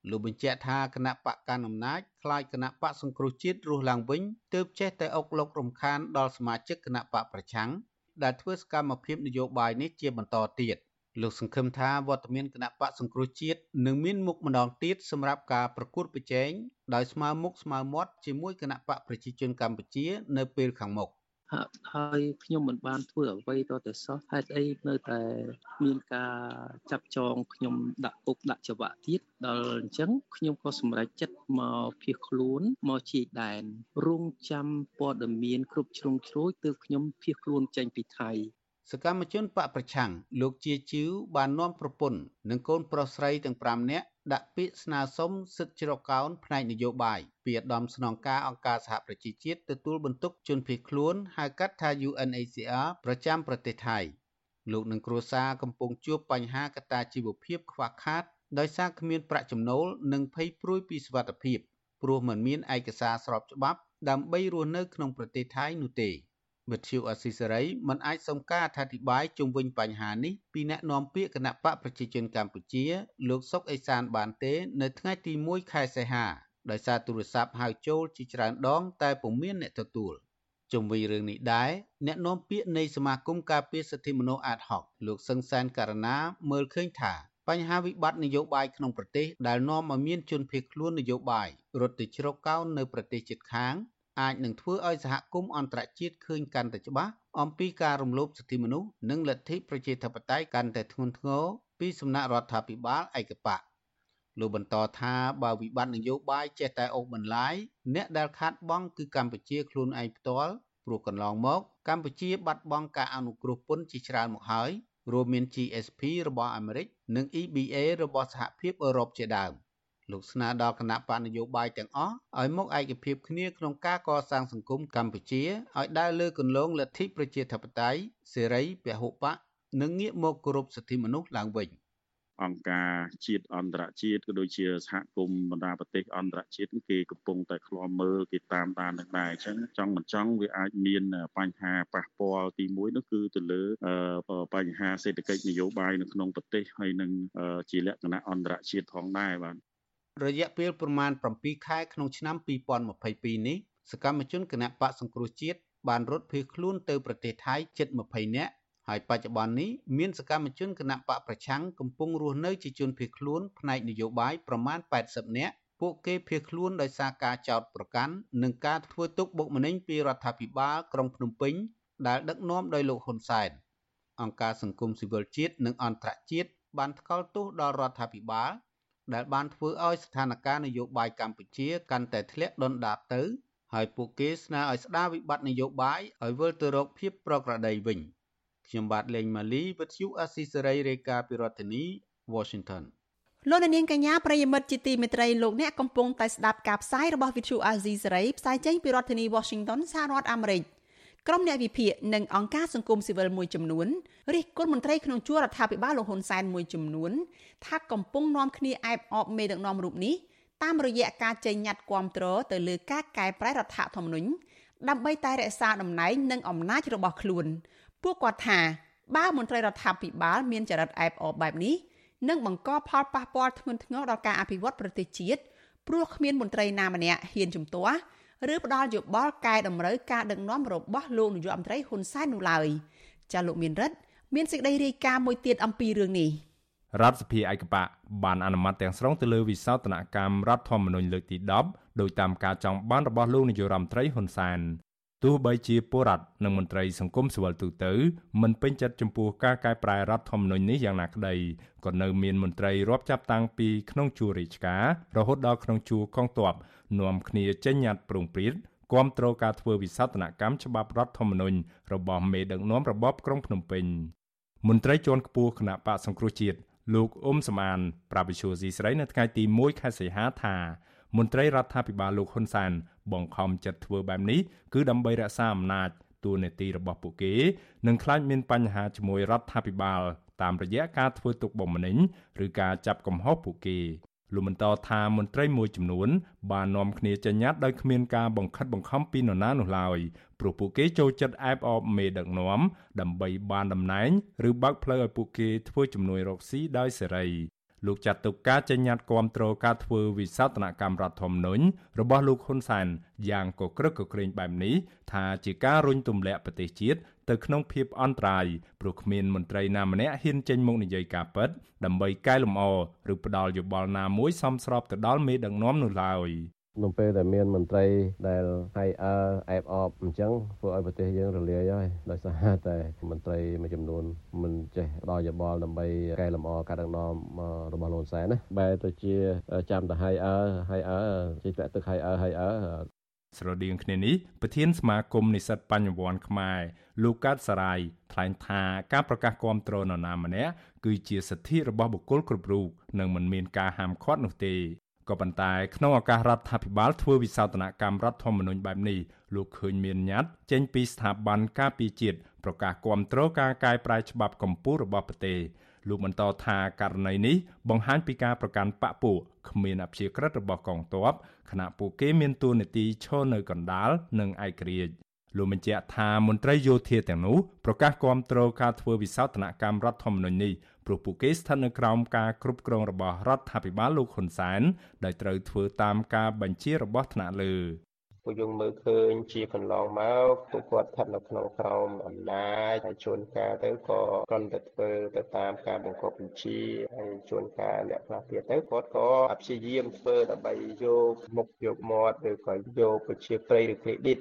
លោកបញ្ជាក់ថាគណៈបកកណ្ដាលអំណាចខ្លាចគណៈបកសង្គ្រោះជាតិរស់ឡើងវិញទើបចេះតែអុកឡុករំខានដល់សមាជិកគណៈបកប្រឆាំងដែលធ្វើសកម្មភាពនយោបាយនេះជាបន្តទៀតលោកសង្ឃឹមថាវត្តមានគណៈបកសង្គ្រោះជាតិនឹងមានមុខម្ដងទៀតសម្រាប់ការប្រកួតប្រជែងដោយស្មើមុខស្មើមាត់ជាមួយគណៈបកប្រជាជនកម្ពុជានៅពេលខាងមុខ។ ហើយខ្ញុំមិនបានធ្វើអ្វីតទៅសោះហេតុអីនៅតែមានការចាប់ចងខ្ញុំដាក់គុកដាក់ច្បាប់ទៀតដល់អញ្ចឹងខ្ញុំក៏សម្រេចចិត្តមកភៀសខ្លួនមកជាយដែនរងចាំព័ត៌មានគ្រប់ជ្រុងជ្រោយទើបខ្ញុំភៀសខ្លួនចេញពីថៃ សកម្មជនបកប្រឆាំងលោកជាជីវបាននាំប្រពន្ធនិងកូនប្រុសស្រីទាំង5នាក់ដាក់ពាក្យស្នើសុំសិទ្ធិជ្រកកោនផ្នែកនយោបាយពីឧត្តមស្នងការអង្គការសហប្រជាជាតិទទួលបន្ទុកជនភៀសខ្លួនហៅកាត់ថា UNHCR ប្រចាំប្រទេសថៃលោកនិងគ្រួសារកំពុងជួបបញ្ហាកត្តាជីវភាពខ្វះខាតដោយសារគ្មានប្រាក់ចំណូលនិងភ័យព្រួយពីសុវត្ថិភាពព្រោះមិនមានឯកសារស្របច្បាប់ដើម្បីរស់នៅក្នុងប្រទេសថៃនោះទេ។ វិទ្យុអស៊ីសេរីមិនអាចសុំការអធិប្បាយជុំវិញបញ្ហានេះពីអ្នកនាំពាក្យគណៈបកប្រជាជនកម្ពុជា លោកសុកអេសានបានទេ នៅថ្ងៃទី1ខែសីហាដោយសារទូរស័ព្ទហៅចូលជាច្រើនដង តែពុំមានអ្នកទទួលជុំវិញរឿងនេះដែរអ្នកនាំពាក្យនៃសមាគមការពារសិទ្ធិមនុស្សអាតហុកលោកសឹងសានករណាមើលឃើញថាបញ្ហាវិបត្តិនយោបាយក្នុងប្រទេសដែលនាំឲ្យមានជនភៀសខ្លួននយោបាយរត់ទៅជ្រកកោននៅប្រទេសជិតខាង អាចនឹងធ្វើឲ្យសហគមន៍អន្តរជាតិឃើញកាន់តែច្បាស់អំពីការរំលោភសិទ្ធិមនុស្សនិងលទ្ធិប្រជាធិបតេយ្យកាន់តែធ្ងន់ធ្ងរពីសំណាក់រដ្ឋាភិបាលឯកបកលោកបន្តថាបើវិបត្តិនយោបាយចេះតែអូសបន្លាយអ្នកដែលខាតបង់គឺកម្ពុជាខ្លួនឯងផ្ទាល់ព្រោះកន្លងមកកម្ពុជាបាត់បង់ការអនុគ្រោះពន្ធជាច្រើនមកហើយរួមមាន GSP របស់អាមេរិកនិង EBA របស់សហភាពអឺរ៉ុបជាដើម លោកស្នើដល់គណៈបកនយោបាយទាំងអស់ឲ្យមកឯកភាពគ្នាក្នុងការកសាងសង្គមកម្ពុជាឲ្យដើរលើគន្លងលទ្ធិប្រជាធិបតេយ្យសេរីពហុបកនិងងាកមកគោរពសិទ្ធិមនុស្សឡើងវិញអង្គការជាតិអន្តរជាតិក៏ដូចជាសហគមន៍បណ្ដាប្រទេសអន្តរជាតិគេកំពុងតែឃ្លាំមើលគេតាមដាននឹងដែរអញ្ចឹងចង់មិនចង់វាអាចមានបញ្ហាប៉ះពាល់ទី1នោះគឺទៅលើបញ្ហាសេដ្ឋកិច្ចនយោបាយនៅក្នុងប្រទេសហើយនឹងជាលក្ខណៈអន្តរជាតិផងដែរបាទ រយៈពេលប្រមាណ7ខែក្នុងឆ្នាំ2022នេះសកម្មជនគណៈបកសង្គ្រោះជាតិបានរត់ភៀសខ្លួនទៅប្រទេសថៃជិត20នាក់ហើយបច្ចុប្បន្ននេះមានសកម្មជនគណៈបកប្រឆាំងកំពុងរស់នៅជាជនភៀសខ្លួនផ្នែកនយោបាយប្រមាណ80នាក់ពួកគេភៀសខ្លួនដោយសារការចោទប្រកាន់និងការធ្វើទុកបុកម្នេញពីរដ្ឋាភិបាលក្រុងភ្នំពេញដែលដឹកនាំដោយលោកហ៊ុនសែនអង្គការសង្គមស៊ីវិលជាតិនិងអន្តរជាតិបានថ្កោលទោសដល់រដ្ឋាភិបាល ដែលបានធ្វើឲ្យស្ថានភាពនយោបាយកម្ពុជាកាន់តែធ្លាក់ដុនដាបទៅ ហើយពួកគេស្នើឲ្យស្ដារវិបត្តិនយោបាយឲ្យវិលទៅរកភាពប្រក្រតីវិញខ្ញុំបាទលេងម៉ាលីវិទ្យុអស៊ីសេរីរាយការណ៍ពីរដ្ឋធានី Washington លោកនាងកញ្ញាប្រិយមិត្តជាទីមេត្រីលោកអ្នកកំពុងតែស្ដាប់ការផ្សាយរបស់វិទ្យុអាស៊ីសេរីផ្សាយចេញពីរដ្ឋធានី Washington សហរដ្ឋអាមេរិក ក្រុមអ្នកវិភាគនិងអង្គការសង្គមស៊ីវិលមួយចំនួនរិះគន់មន្ត្រីក្នុងជួររដ្ឋាភិបាលលោកហ៊ុនសែនមួយចំនួនថាកំពុងនាំគ្នាអែបអបមេដឹកនាំរូបនេះតាមរយៈការចេញញត្តិគាំទ្រទៅលើការកែប្រែរដ្ឋធម្មនុញ្ញដើម្បីតែរក្សាតំណែងនិងអំណាចរបស់ខ្លួន ពួកគាត់ថាបើមន្ត្រីរដ្ឋាភិបាលមានចរិតអែបអបបែបនេះនិងបង្កផលប៉ះពាល់ធ្ងន់ធ្ងរដល់ការអភិវឌ្ឍប្រទេសជាតិព្រោះគ្មានមន្ត្រីណាម្នាក់ហ៊ានជំទាស់ ឬផ្ដល់យោបល់កែតម្រូវការដឹកនាំរបស់លោកនាយករដ្ឋមន្ត្រីហ៊ុនសែននោះឡើយចាលោកមានរិទ្ធមានសេចក្តីរាយការណ៍មួយទៀតអំពីរឿងនេះរដ្ឋសភាឯកបៈបានអនុម័តទាំងស្រុងទៅលើវិសោធនកម្មរដ្ឋធម្មនុញ្ញលើកទី10ដោយតាមការចង់បានរបស់លោកនាយករដ្ឋមន្ត្រីហ៊ុនសែនទោះបីជាពលរដ្ឋនិងមន្ត្រីសង្គមស៊ីវិលទូទៅមិនពេញចិត្តចំពោះការកែប្រែរដ្ឋធម្មនុញ្ញនេះយ៉ាងណាក្តីក៏នៅមានមន្ត្រីរាប់ចាប់តាំងពីក្នុងជួររាជការរហូតដល់ក្នុងជួរកងទ័ព នាំគ្នាចេញញត្តិប្រងព្រាតគាំទ្រការធ្វើវិសោធនកម្មច្បាប់រដ្ឋធម្មនុញ្ញរបស់មេដឹកនាំរបបក្រុងភ្នំពេញមន្ត្រីជាន់ខ្ពស់គណៈបកសង្គ្រោះជាតិលោកអ៊ុំសំអានប្រាប់វិសុយស៊ីស្រីនៅថ្ងៃទី1ខែសីហាថាមន្ត្រីរដ្ឋាភិបាលលោកហ៊ុនសែនបង្ខំចិត្តធ្វើបែបនេះគឺដើម្បីរក្សាអំណាចតួនាទីរបស់ពួកគេនិងខ្លាចមានបញ្ហាជាមួយរដ្ឋាភិបាលតាមរយៈការធ្វើទុកបុកម្នេញឬការចាប់កំហុសពួកគេ លោកបន្តថាមន្ត្រីមួយចំនួន បាននាំគ្នាចេញញត្តិដោយគ្មានការបង្ខិតបង្ខំពីនរណានោះឡើយព្រោះពួកគេចូលចិត្តអែបអបមេដឹកនាំដើម្បីបានតំណែង ឬបើកផ្លូវឲ្យពួកគេធ្វើជំនួយរកស៊ីដោយសេរី លោកចាត់ទុកការចេញញត្តិគាំទ្រការធ្វើវិសោធនកម្មរដ្ឋធម្មនុញ្ញរបស់លោកហ៊ុនសែនយ៉ាងកក្រឹកកក្រែងបែបនេះថាជាការរុញទម្លាក់ប្រទេសជាតិទៅក្នុងភាពអន្តរាយព្រោះគ្មានមន្ត្រីណាម្នាក់ហ៊ានចេញមកនិយាយការពិតដើម្បីកែលម្អឬផ្ដល់យោបល់ណាមួយសមស្របទៅដល់មេដឹកនាំនោះឡើយ នៅពេលដែលមានមន្ត្រីដែលហៃអើអែបអបអញ្ចឹងធ្វើឲ្យប្រទេសយើងរលាយហើយដោយសារតែមន្ត្រីមួយចំនួនមិនចេះផ្ដល់យោបល់ដើម្បីកែលម្អការដឹកនាំរបស់លោកសែនណាបែរទៅជាចាំតែហៃអើហៃអើជិះតាក់ទឹកហៃអើហៃអើស្រដៀងគ្នានេះប្រធានសមាគមនិស្សិតបញ្ញវន្តខ្មែរលោកកើតសរាយថ្លែងថាការប្រកាសគាំទ្រនរណាម្នាក់គឺជាសិទ្ធិរបស់បុគ្គលគ្រប់រូបនិងមិនមានការហាមឃាត់នោះទេ ក៏ប៉ុន្តែក្នុងឱកាសរដ្ឋាភិបាលធ្វើវិសោធនកម្មរដ្ឋធម្មនុញ្ញបែបនេះលោកឃើញមានញត្តិចេញពីស្ថាប័នការពារជាតិប្រកាសគាំទ្រការកែប្រែច្បាប់កម្ពុជារបស់ប្រទេសលោកបន្តថាករណីនេះបង្ហាញពីការប្រកាន់បពពួកគ្មានអព្យាក្រឹតរបស់កងទ័ពខណៈពួកគេមានទួនាទីឈរនៅកណ្ដាលនិងឯករាជ្យលោកបញ្ជាក់ថាមន្ត្រីយោធាទាំងនោះប្រកាសគាំទ្រការធ្វើវិសោធនកម្មរដ្ឋធម្មនុញ្ញនេះ ព្រោះពួកគេស្ថិតនៅក្រោមការគ្រប់គ្រងរបស់រដ្ឋាភិបាលលោកហ៊ុនសែនដែលត្រូវធ្វើតាមការបញ្ជារបស់ថ្នាក់លើពួកយើងមើលឃើញជាកន្លងមកពួកគាត់ស្ថិតនៅក្នុងក្រោមអំណាចហើយជួនកាលទៅក៏គ្រាន់តែធ្វើទៅតាមការបង្គាប់បញ្ជាហើយជួនកាលអ្នកខ្លះទៀតទៅគាត់ក៏ព្យាយាមធ្វើដើម្បីយកមុខយកមាត់ឬក៏យកប្រជាប្រិយឬ credit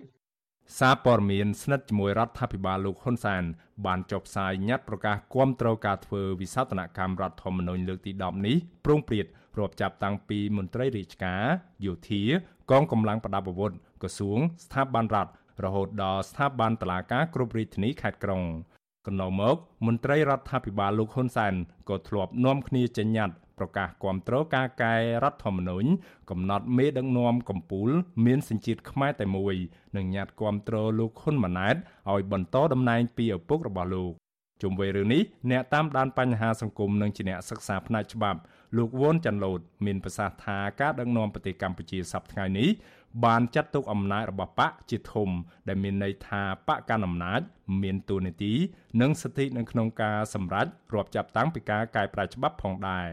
សារព័ត៌មានស្និទ្ធជាមួយរដ្ឋាភិបាលលោកហ៊ុនសែនបានចុះផ្សាយញត្តិប្រកាសគាំទ្រការធ្វើវិសោធនកម្មរដ្ឋធម្មនុញ្ញលើកទី10នេះប្រងព្រាតរាប់ចាប់តាំងពីមន្ត្រីរាជការយោធា កងកម្លាំងប្រដាប់អាវុធក្រសួង ស្ថាប័នរដ្ឋរហូតដល់ស្ថាប័នតុលាការគ្រប់រាជធានីខេត្តក្រុងកន្លងមក មន្ត្រីរដ្ឋាភិបាលលោកហ៊ុនសែនក៏ធ្លាប់នាំគ្នាចេញញត្តិ ប្រកាសគាំទ្រការកែរដ្ឋធម្មនុញ្ញកំណត់មេដឹកនាំកម្ពុជាមានសញ្ជាតិខ្មែរតែមួយនិងញត្តិគាំទ្រលោកហ៊ុនម៉ាណែតឲ្យបន្តតំណែងពីឪពុករបស់លោកជុំវិញរឿងនេះអ្នកតាមដានបញ្ហាសង្គមនិងជាអ្នកសិក្សាផ្នែកច្បាប់លោកវ៉ុនចាន់ឡូតមានប្រសាសន៍ថាការដឹកនាំប្រទេសកម្ពុជាសប្តាហ៍ថ្ងៃនេះបានចាត់ទុកអំណាចរបស់បកជាធំ ដែលមានន័យថាបកកាន់អំណាច មានទូនាទី និងសិទ្ធិនៅក្នុងការសម្រេចរាប់ចាប់តាំងពីការកែប្រែច្បាប់ផងដែរ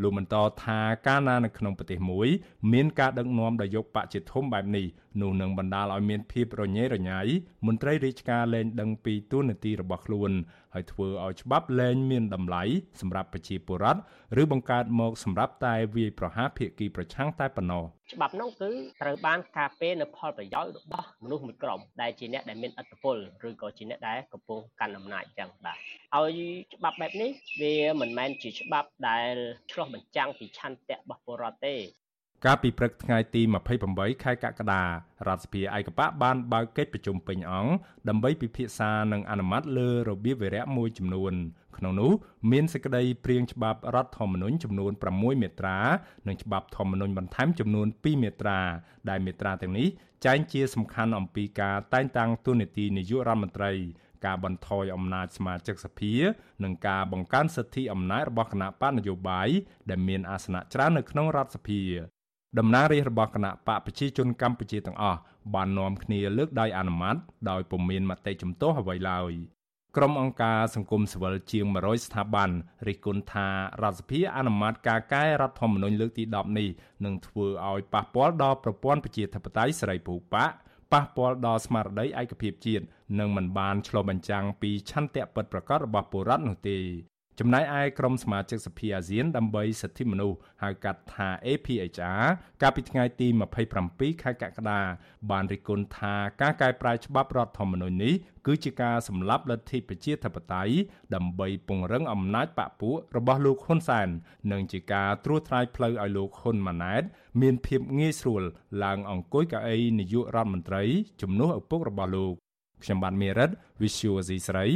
លោកបន្តថាកាលណានៅក្នុងប្រទេសមួយ មានការដឹកនាំដោយយកបកជាធំបែបនេះនោះនឹងបណ្ដាលឲ្យមានភាពរញ៉េរញ៉ៃមន្ត្រីរាជការលែងដឹងពីទួនាទីរបស់ខ្លួន ហើយធ្វើឲ្យច្បាប់លែងមានតម្លៃសម្រាប់ប្រជាពលរដ្ឋឬបង្កើតមកសម្រាប់តែវាយប្រហារភាគីប្រឆាំងតែប៉ុណ្ណោះច្បាប់នោះគឺត្រូវបានការពារនៅផលប្រយោជន៍របស់មនុស្សមួយក្រុមដែលជាអ្នកដែលមានឥទ្ធិពលឬក៏ជាអ្នកដែលកំពុងកាន់អំណាចចឹងបាទឲ្យច្បាប់បែបនេះវាមិនមែនជាច្បាប់ដែលឆ្លុះបញ្ចាំងពីឆន្ទៈរបស់ពលរដ្ឋទេ កាលពីព្រឹកថ្ងៃទី28ខែកក្កដារដ្ឋសភាឯកបៈបានបើកកិច្ចប្រជុំពេញអង្គដើម្បីពិភាក្សានិងអនុម័តលើរបៀបវារៈមួយចំនួន ក្នុងនោះមានសេចក្តីព្រាងច្បាប់រដ្ឋធម្មនុញ្ញចំនួន6មាត្រានិងច្បាប់ធម្មនុញ្ញបន្ថែមចំនួន2មាត្រា ដែលមាត្រាទាំងនេះចែងជាសំខាន់អំពីការតែងតាំងតួនាទីនាយករដ្ឋមន្ត្រីការបន្ថយអំណាចសមាជិកសភានិងការបង្កើនសិទ្ធិអំណាចរបស់គណៈបកនយោបាយដែលមានអាសនៈច្រើននៅក្នុងរដ្ឋសភា តំណាងរាស្ត្ររបស់គណៈបកប្រជាជនកម្ពុជាទាំងអស់បាននាំគ្នាលើកដៃអនុម័តដោយពុំមានមតិជំទាស់អ្វីឡើយក្រុមអង្គការសង្គមស៊ីវិលជាង100ស្ថាប័នរិះគន់ថារដ្ឋសភាអនុម័តការកែរដ្ឋធម្មនុញ្ញលើកទី10នេះនឹងធ្វើឲ្យប៉ះពាល់ដល់ប្រព័ន្ធប្រជាធិបតេយ្យសេរីពហុបកប៉ះពាល់ដល់ស្មារតីឯកភាពជាតិនិងមិនបានឆ្លុះបញ្ចាំងពីឆន្ទៈពិតប្រាកដរបស់ពលរដ្ឋនោះទេ ចំណែកឯក្រុមសមាជិកសភាអាស៊ានដើម្បីសិទ្ធិមនុស្សហៅកាត់ថា APHR កាលពីថ្ងៃទី27ខែកក្កដាបានរិះគន់ថាការកែប្រែច្បាប់រដ្ឋធម្មនុញ្ញនេះគឺជាការសម្លាប់លទ្ធិប្រជាធិបតេយ្យដើម្បីពង្រឹងអំណាចបកពួករបស់លោកហ៊ុនសែននិងជាការត្រួសត្រាយផ្លូវឲ្យលោកហ៊ុនម៉ាណែត មានភាពងាយស្រួលឡើងអង្គុយកៅអីនាយករដ្ឋមន្ត្រីជំនួសឪពុករបស់លោកខ្ញុំបាទមេរិត Visual C ស្រី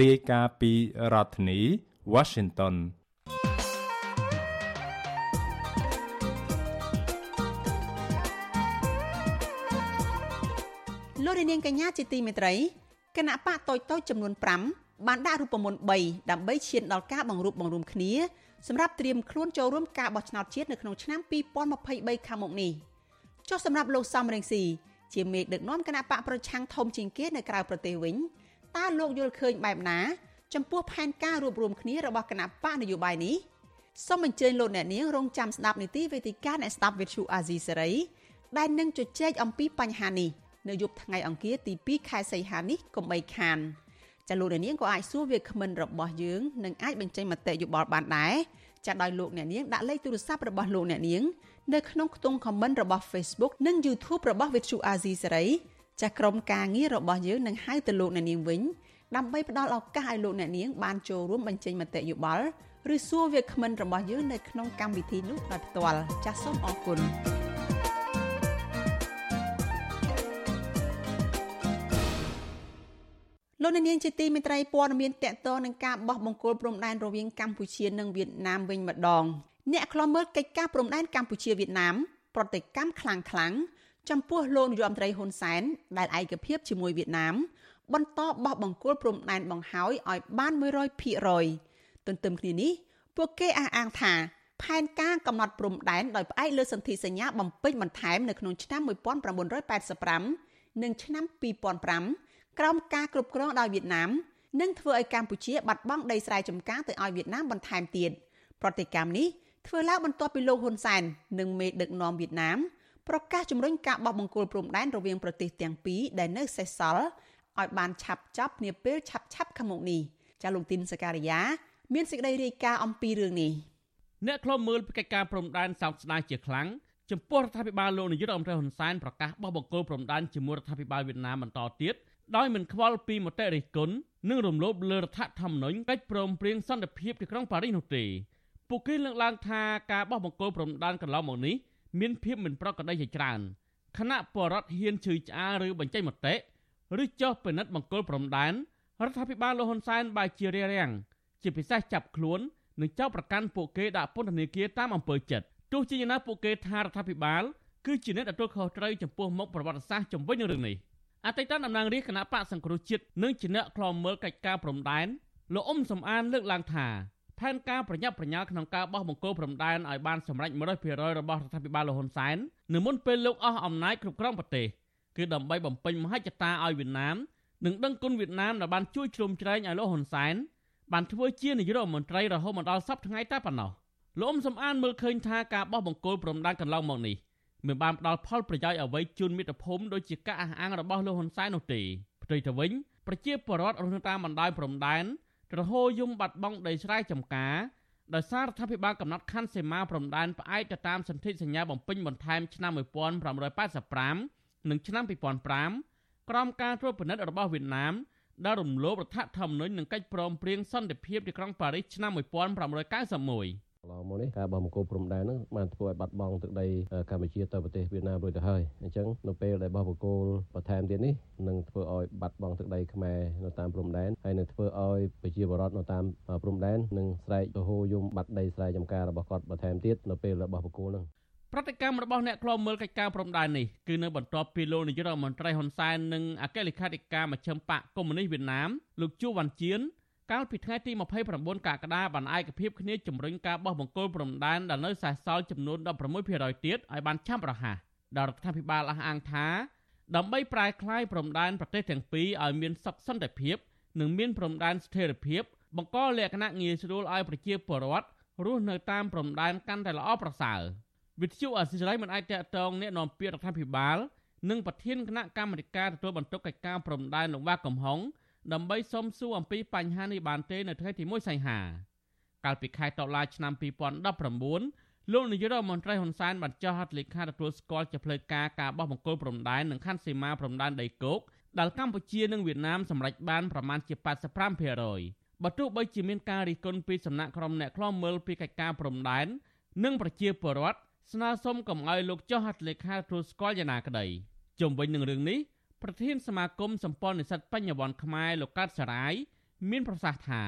រាយការណ៍ពីរដ្ឋធានី Washington លោកនាងកញ្ញាជាទីមេត្រីគណៈបកតូចតូចចំនួន5បានដាក់រូបមន្ត3ដើម្បីឈានដល់ការបង្រួបបង្រួមគ្នាសម្រាប់ត្រៀមខ្លួនចូលរួមការបោះឆ្នោតជាតិនៅក្នុងឆ្នាំ2023ខាងមុខនេះចុះសម្រាប់លោកសំរងស៊ីជាមេដឹកនាំគណៈបកប្រឆាំងធំជាងគេនៅក្រៅប្រទេសវិញតើលោកយល់ឃើញបែបណា ចំពោះផែនការរួបរวมគ្នារបស់គណៈបកនយោបាយនេះសូមអញ្ជើញលោកអ្នកនាងរងចាំស្ដាប់នីតិវេទិកាអ្នកស្ដាប់វិទ្យុអាស៊ីសេរីដែលនឹងជជែកអំពីបញ្ហានេះនៅយប់ថ្ងៃអង្គារទី2ខែសីហានេះកុំបីខានចាលោកអ្នកនាងក៏អាចសួរវាគ្មិនរបស់យើងនិងអាចបញ្ចេញមតិយោបល់បានដែរចាដោយលោកអ្នកនាងដាក់លេខទូរស័ព្ទរបស់លោកអ្នកនាងនៅក្នុងខ្ទង់ comment របស់ Facebook និង YouTube របស់ Vithu Azizi សេរីចាក្រុមការងាររបស់យើងនឹងហៅទៅលោកអ្នកនាងវិញ ដើម្បីផ្ដល់ឱកាសឲ្យលោកអ្នកនាងបានចូលរួមបញ្ចេញមតិយោបល់ឬសួរវាគ្មិនរបស់យើងនៅក្នុងកម្មវិធីនោះដោយផ្ទាល់ចាសសូមអរគុណលោកនាងជាទីមេត្រីព័ត៌មានតកតនឹងការបោះបង្គោលព្រំដែនរវាងកម្ពុជានិងវៀតណាមវិញម្ដងអ្នកខ្លំមើលកិច្ចការព្រំដែនកម្ពុជាវៀតណាមប្រតិកម្មខ្លាំងខ្លាំងចំពោះលោកនាយរដ្ឋមន្ត្រីហ៊ុនសែនដែលឯកភាពជាមួយវៀតណាម បន្តបោះបង្គោលព្រំដែនបង្ហើយឲ្យបាន100%ទន្ទឹមគ្នានេះពួកគេអះអាងថាផែនការកំណត់ព្រំដែនដោយផ្អែកលើសន្ធិសញ្ញាបំពេញបន្ថែមនៅក្នុងឆ្នាំ1985និងឆ្នាំ2005ក្រោមការគ្រប់គ្រងដោយវៀតណាមនឹងធ្វើឲ្យកម្ពុជាបាត់បង់ដីស្រែចម្ការទៅឲ្យវៀតណាមបន្ថែមទៀតប្រតិកម្មនេះធ្វើឡើងបន្ទាប់ពីលោកហ៊ុនសែននិងមេដឹកនាំវៀតណាមប្រកាសជំរុញការបោះបង្គោលព្រំដែនរវាងប្រទេសទាំងពីរដែលនៅសេសសល់ ឲ្យបានឆាប់ចប់នាពេលឆាប់ឆាប់ខាងមុខនេះចាលោកទីនសការីយ៉ាមានសេចក្តីរាយការណ៍អំពីរឿងនេះអ្នកខ្លំមើលពីកិច្ចការព្រំដែនសោកស្ដាយជាខ្លាំងចំពោះរដ្ឋាភិបាលលោកនាយករដ្ឋមន្ត្រីហ៊ុនសែនប្រកាសបោះបង្គោលព្រំដែនជាមួយរដ្ឋាភិបាលវៀតណាមបន្តទៀតដោយមិនខ្វល់ពីមតិរិះគន់និងរំលោភលើរដ្ឋធម្មនុញ្ញកិច្ចព្រមព្រៀងសន្តិភាពទីក្រុងប៉ារីសនោះទេពួកគេលើកឡើងថាការបោះបង្គោលព្រំដែនកន្លងមកនេះមានភាពមិនប្រក្រតីជាច្រើនគណៈបរដ្ឋហ៊ានឈឺឆ្អាលឬបញ្ចេញមតិ ឬចុះពិនិត្យបង្គោលព្រំដែនរដ្ឋាភិបាលលោកហ៊ុនសែនបែរជារារាំងជាពិសេសចាប់ខ្លួននិងចោទប្រកាន់ពួកគេដាក់ពន្ធនាគារតាមអំពើចិត្តទោះជាយ៉ាងណាពួកគេថារដ្ឋាភិបាលគឺជាអ្នកទទួលខុសត្រូវចំពោះមុខប្រវត្តិសាស្ត្រជំវិញនឹងរឿងនេះអតីតតំណាងរាជគណៈបកសង្គ្រោះជាតិនិងជាអ្នកខ្លំមើលកិច្ចការព្រំដែនលោកអ៊ុំសំអានលើកឡើងថាផែនការប្រញាប់ប្រញាល់ក្នុងការបោះបង្គោលព្រំដែនឲ្យបានសម្រេច100%របស់រដ្ឋាភិបាលលហ៊ុនសែននៅមុនពេលលោកអស់អំណាចគ្រប់គ្រងប្រទេស គឺដើម្បីបំពេញមហិច្ឆតាឲ្យវៀតណាមនិងដឹងគុណវៀតណាមដែលបានជួយជ្រោមជ្រែងឲ្យលោកហ៊ុនសែនបានធ្វើជានាយករដ្ឋមន្ត្រីរហូតមកដល់សប្តាហ៍ថ្ងៃតែប៉ុណ្ណោះលោកអ៊ុំសំអានមើលឃើញថាការបោះបង្គោលព្រំដែនកន្លងមកនេះមិនបានផ្ដល់ផលប្រយោជន៍អ្វីជូនមាតុភូមិដោយជាការអះអាងរបស់លោកហ៊ុនសែននោះទេផ្ទុយទៅវិញប្រជាពលរដ្ឋរស់នៅតាមបណ្ដោយព្រំដែនរហូតយំបាត់បង់ដីស្រែចម្ការដោយសាររដ្ឋាភិបាលកំណត់ខណ្ឌសីមាព្រំដែនផ្អែកទៅតាមសន្ធិសញ្ញាបំពេញបន្ថែមឆ្នាំ1985 និងឆ្នាំ2005ក្រោមការត្រួតពិនិត្យរបស់វៀតណាមដែលរំលោភរដ្ឋធម្មនុញ្ញនិងកិច្ចព្រមព្រៀងសន្តិភាពទីក្រុងប៉ារីសឆ្នាំ1991ឡងមកនេះការបោះបង្គោលព្រំដែនហ្នឹងបានធ្វើឲ្យបាត់បង់ទឹកដីកម្ពុជាទៅប្រទេសវៀតណាមរួចទៅហើយអញ្ចឹងនៅពេលដែលបោះបង្គោលបន្ថែមទៀតនេះនឹងធ្វើឲ្យបាត់បង់ទឹកដីខ្មែរនៅតាមព្រំដែនហើយនឹងធ្វើឲ្យប្រជាពលរដ្ឋនៅតាមព្រំដែននឹងស្រែកទៅហូយំបាត់ដីស្រែចម្ការរបស់គាត់បន្ថែមទៀតនៅពេលបោះបង្គោលហ្នឹង ប្រតិកម្មរបស់អ្នកខ្លោមមើលកិច្ចការព្រំដែននេះគឺនៅបន្ទាប់ពីលោកនាយករដ្ឋមន្ត្រីហ៊ុនសែននិងអគ្គលេខាធិការមជ្ឈិមបកកុម្មុយនីសវៀតណាមលោកជួវវ៉ាន់ជៀនកាលពីថ្ងៃទី29កក្កដាបានឯកភាពគ្នាជំរុញការបោះបង្គោលព្រំដែនដែលនៅសេសសល់ចំនួន16%ទៀតឲ្យបានឆាប់រហ័សដល់រដ្ឋាភិបាលអះអាងថាដើម្បីប្រែក្លាយព្រំដែនប្រទេសទាំងពីរឲ្យមានសុខសន្តិភាព និងមានព្រំដែនស្ថិរភាព បង្កលក្ខណៈងាយស្រួលឲ្យប្រជាពលរដ្ឋរស់នៅតាមព្រំដែនកាន់តែល្អប្រសើរ វិទ្យុអសិរ័យមិនអាចតកតងអ្នកនាំពាក្យរដ្ឋាភិបាលនិងប្រធានគណៈកម្មាធិការទទួលបន្ទុកកិច្ចការព្រំដែនលោកវ៉ាកំហុងដើម្បីសុំសួរអំពីបញ្ហានេះបានទេនៅថ្ងៃទី1សីហាកាលពីខែតុលាឆ្នាំ2019លោកនាយករដ្ឋមន្ត្រីហ៊ុនសែនបានចុះហត្ថលេខាទទួលស្គាល់ជាផ្លូវការការបោះបង្គោលព្រំដែននិងខណ្ឌសីមាព្រំដែនដីគោកដែលកម្ពុជានិងវៀតណាមសម្រេចបានប្រមាណជា85%បើទោះបីជាមានការរិះគន់ពីសំណាក់ក្រុមអ្នកខ្លាំមើលពីកិច្ចការព្រំដែននិងប្រជាពលរដ្ឋ ស្នើសុំកុំឲ្យលោកចុះហត្ថលេខាទទួលស្គាល់យ៉ាងណាក្តីជុំវិញនឹងរឿងនេះប្រធានសមាគមសម្ព័ន្ធនិស្សិតបញ្ញវន្តខ្មែរលោកកាត់សារាយមានប្រសាសន៍ថា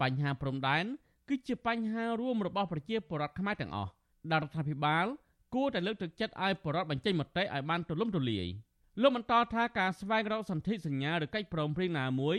បញ្ហាព្រំដែនគឺជាបញ្ហារួមរបស់ប្រជាពលរដ្ឋខ្មែរទាំងអស់ដែលរដ្ឋាភិបាលគួរតែលើកទឹកចិត្តឲ្យប្រជាពលរដ្ឋបញ្ចេញមតិឲ្យបានទូលំទូលាយលោកបន្តថាការស្វែងរកសន្ធិសញ្ញាឬកិច្ចព្រមព្រៀងណាមួយ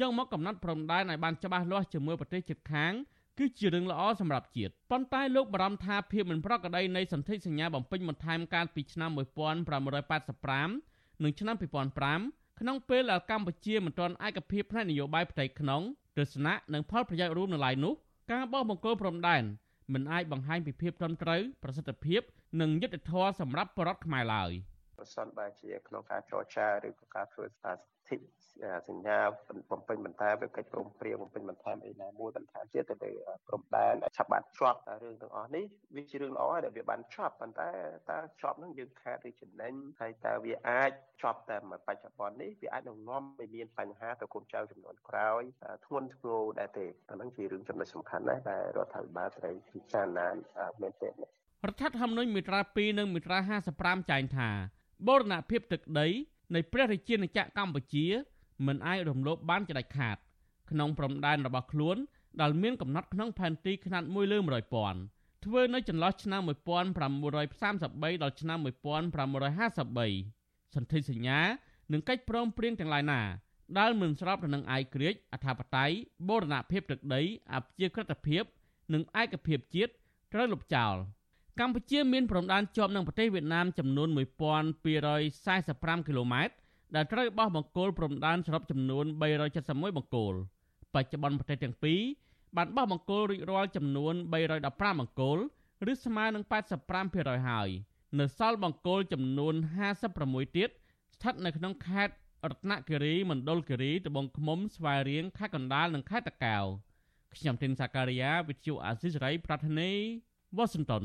យកមកកំណត់ព្រំដែនឲ្យបានច្បាស់លាស់ជាមួយប្រទេសជិតខាង គឺជារឿងល្អសម្រាប់ជាតិប៉ុន្តែលោកបារម្ភថាភាពមិនប្រក្រតីនៃសន្ធិសញ្ញាបំពេញបន្ថែមកាលពីឆ្នាំ1985និងឆ្នាំ2005ក្នុងពេលដែលកម្ពុជាមិនទាន់ឯកភាពផ្នែកនយោបាយផ្ទៃក្នុងទស្សនៈនិងផលប្រយោជន៍រួមនៅឡើយនោះការបោះបង្គោលព្រំដែនមិនអាចបង្ហាញពីភាពត្រឹមត្រូវប្រសិទ្ធភាព និងយុត្តិធម៌សម្រាប់ប្រជាពលរដ្ឋខ្មែរឡើយ ប្រសិនបើជាក្នុងការចរចាឬក៏ការធ្វើស្ថានភាពសញ្ញាបំពេញបន្ថែមឬកិច្ចព្រមព្រៀងបំពេញបន្ថែមអីណាមួយបន្ថែមទៀតទៅលើព្រំដែនឆាប់បានជាប់រឿងទាំងអស់នេះវាជារឿងល្អដែលវាបានជាប់ប៉ុន្តែតើជាប់នឹងយើងខាតឬចំណេញហើយតើវាអាចជាប់តែបច្ចុប្បន្ននេះវាអាចនឹងនាំឲ្យមានបញ្ហាទៅកូនចៅចំនួនក្រោយធ្ងន់ធ្ងរដែរទេអាហ្នឹងជារឿងចំណុចសំខាន់ណាស់ដែលរដ្ឋាភិបាលត្រូវពិចារណាមែនទែនរដ្ឋធម្មនុញ្ញមាត្រា2និងមាត្រា55ចែងថា បូរណភាពទឹកដីនៃព្រះរាជាណាចក្រកម្ពុជាមិនអាចរំលោភបានជាដាច់ខាត ក្នុងព្រំដែនរបស់ខ្លួនដែលមានកំណត់ក្នុងផែនទីខ្នាត1លើ100ពាន់ធ្វើនៅចន្លោះឆ្នាំ1933ដល់ឆ្នាំ1953សន្ធិសញ្ញានិងកិច្ចព្រមព្រៀងទាំងឡាយណាដែលមិនស្របទៅនឹងឯករាជ្យអធិបតេយ្យបូរណភាពទឹកដីអព្យាក្រឹតភាព និងឯកភាពជាតិត្រូវលុបចោល កម្ពុជាមានព្រំដែនជាប់នឹងប្រទេសវៀតណាមចំនួន1245គីឡូម៉ែត្រដែលត្រូវបោះបង្គោលព្រំដែនសរុបចំនួន371បង្គោលបច្ចុប្បន្នប្រទេសទាំងពីរបានបោះបង្គោលរួចរាល់ចំនួន315បង្គោលឬស្មើនឹង85%ហើយនៅសល់បង្គោលចំនួន56ទៀតស្ថិតនៅក្នុងខេត្តរតនគិរីមណ្ឌលគិរីត្បូងឃ្មុំស្វាយរៀងខេត្តកណ្ដាលនិងខេត្តតាកែវខ្ញុំទីនសាការីយ៉ាវិទ្យុអាស៊ីសេរីប្រធានីវ៉ាស៊ីនតោន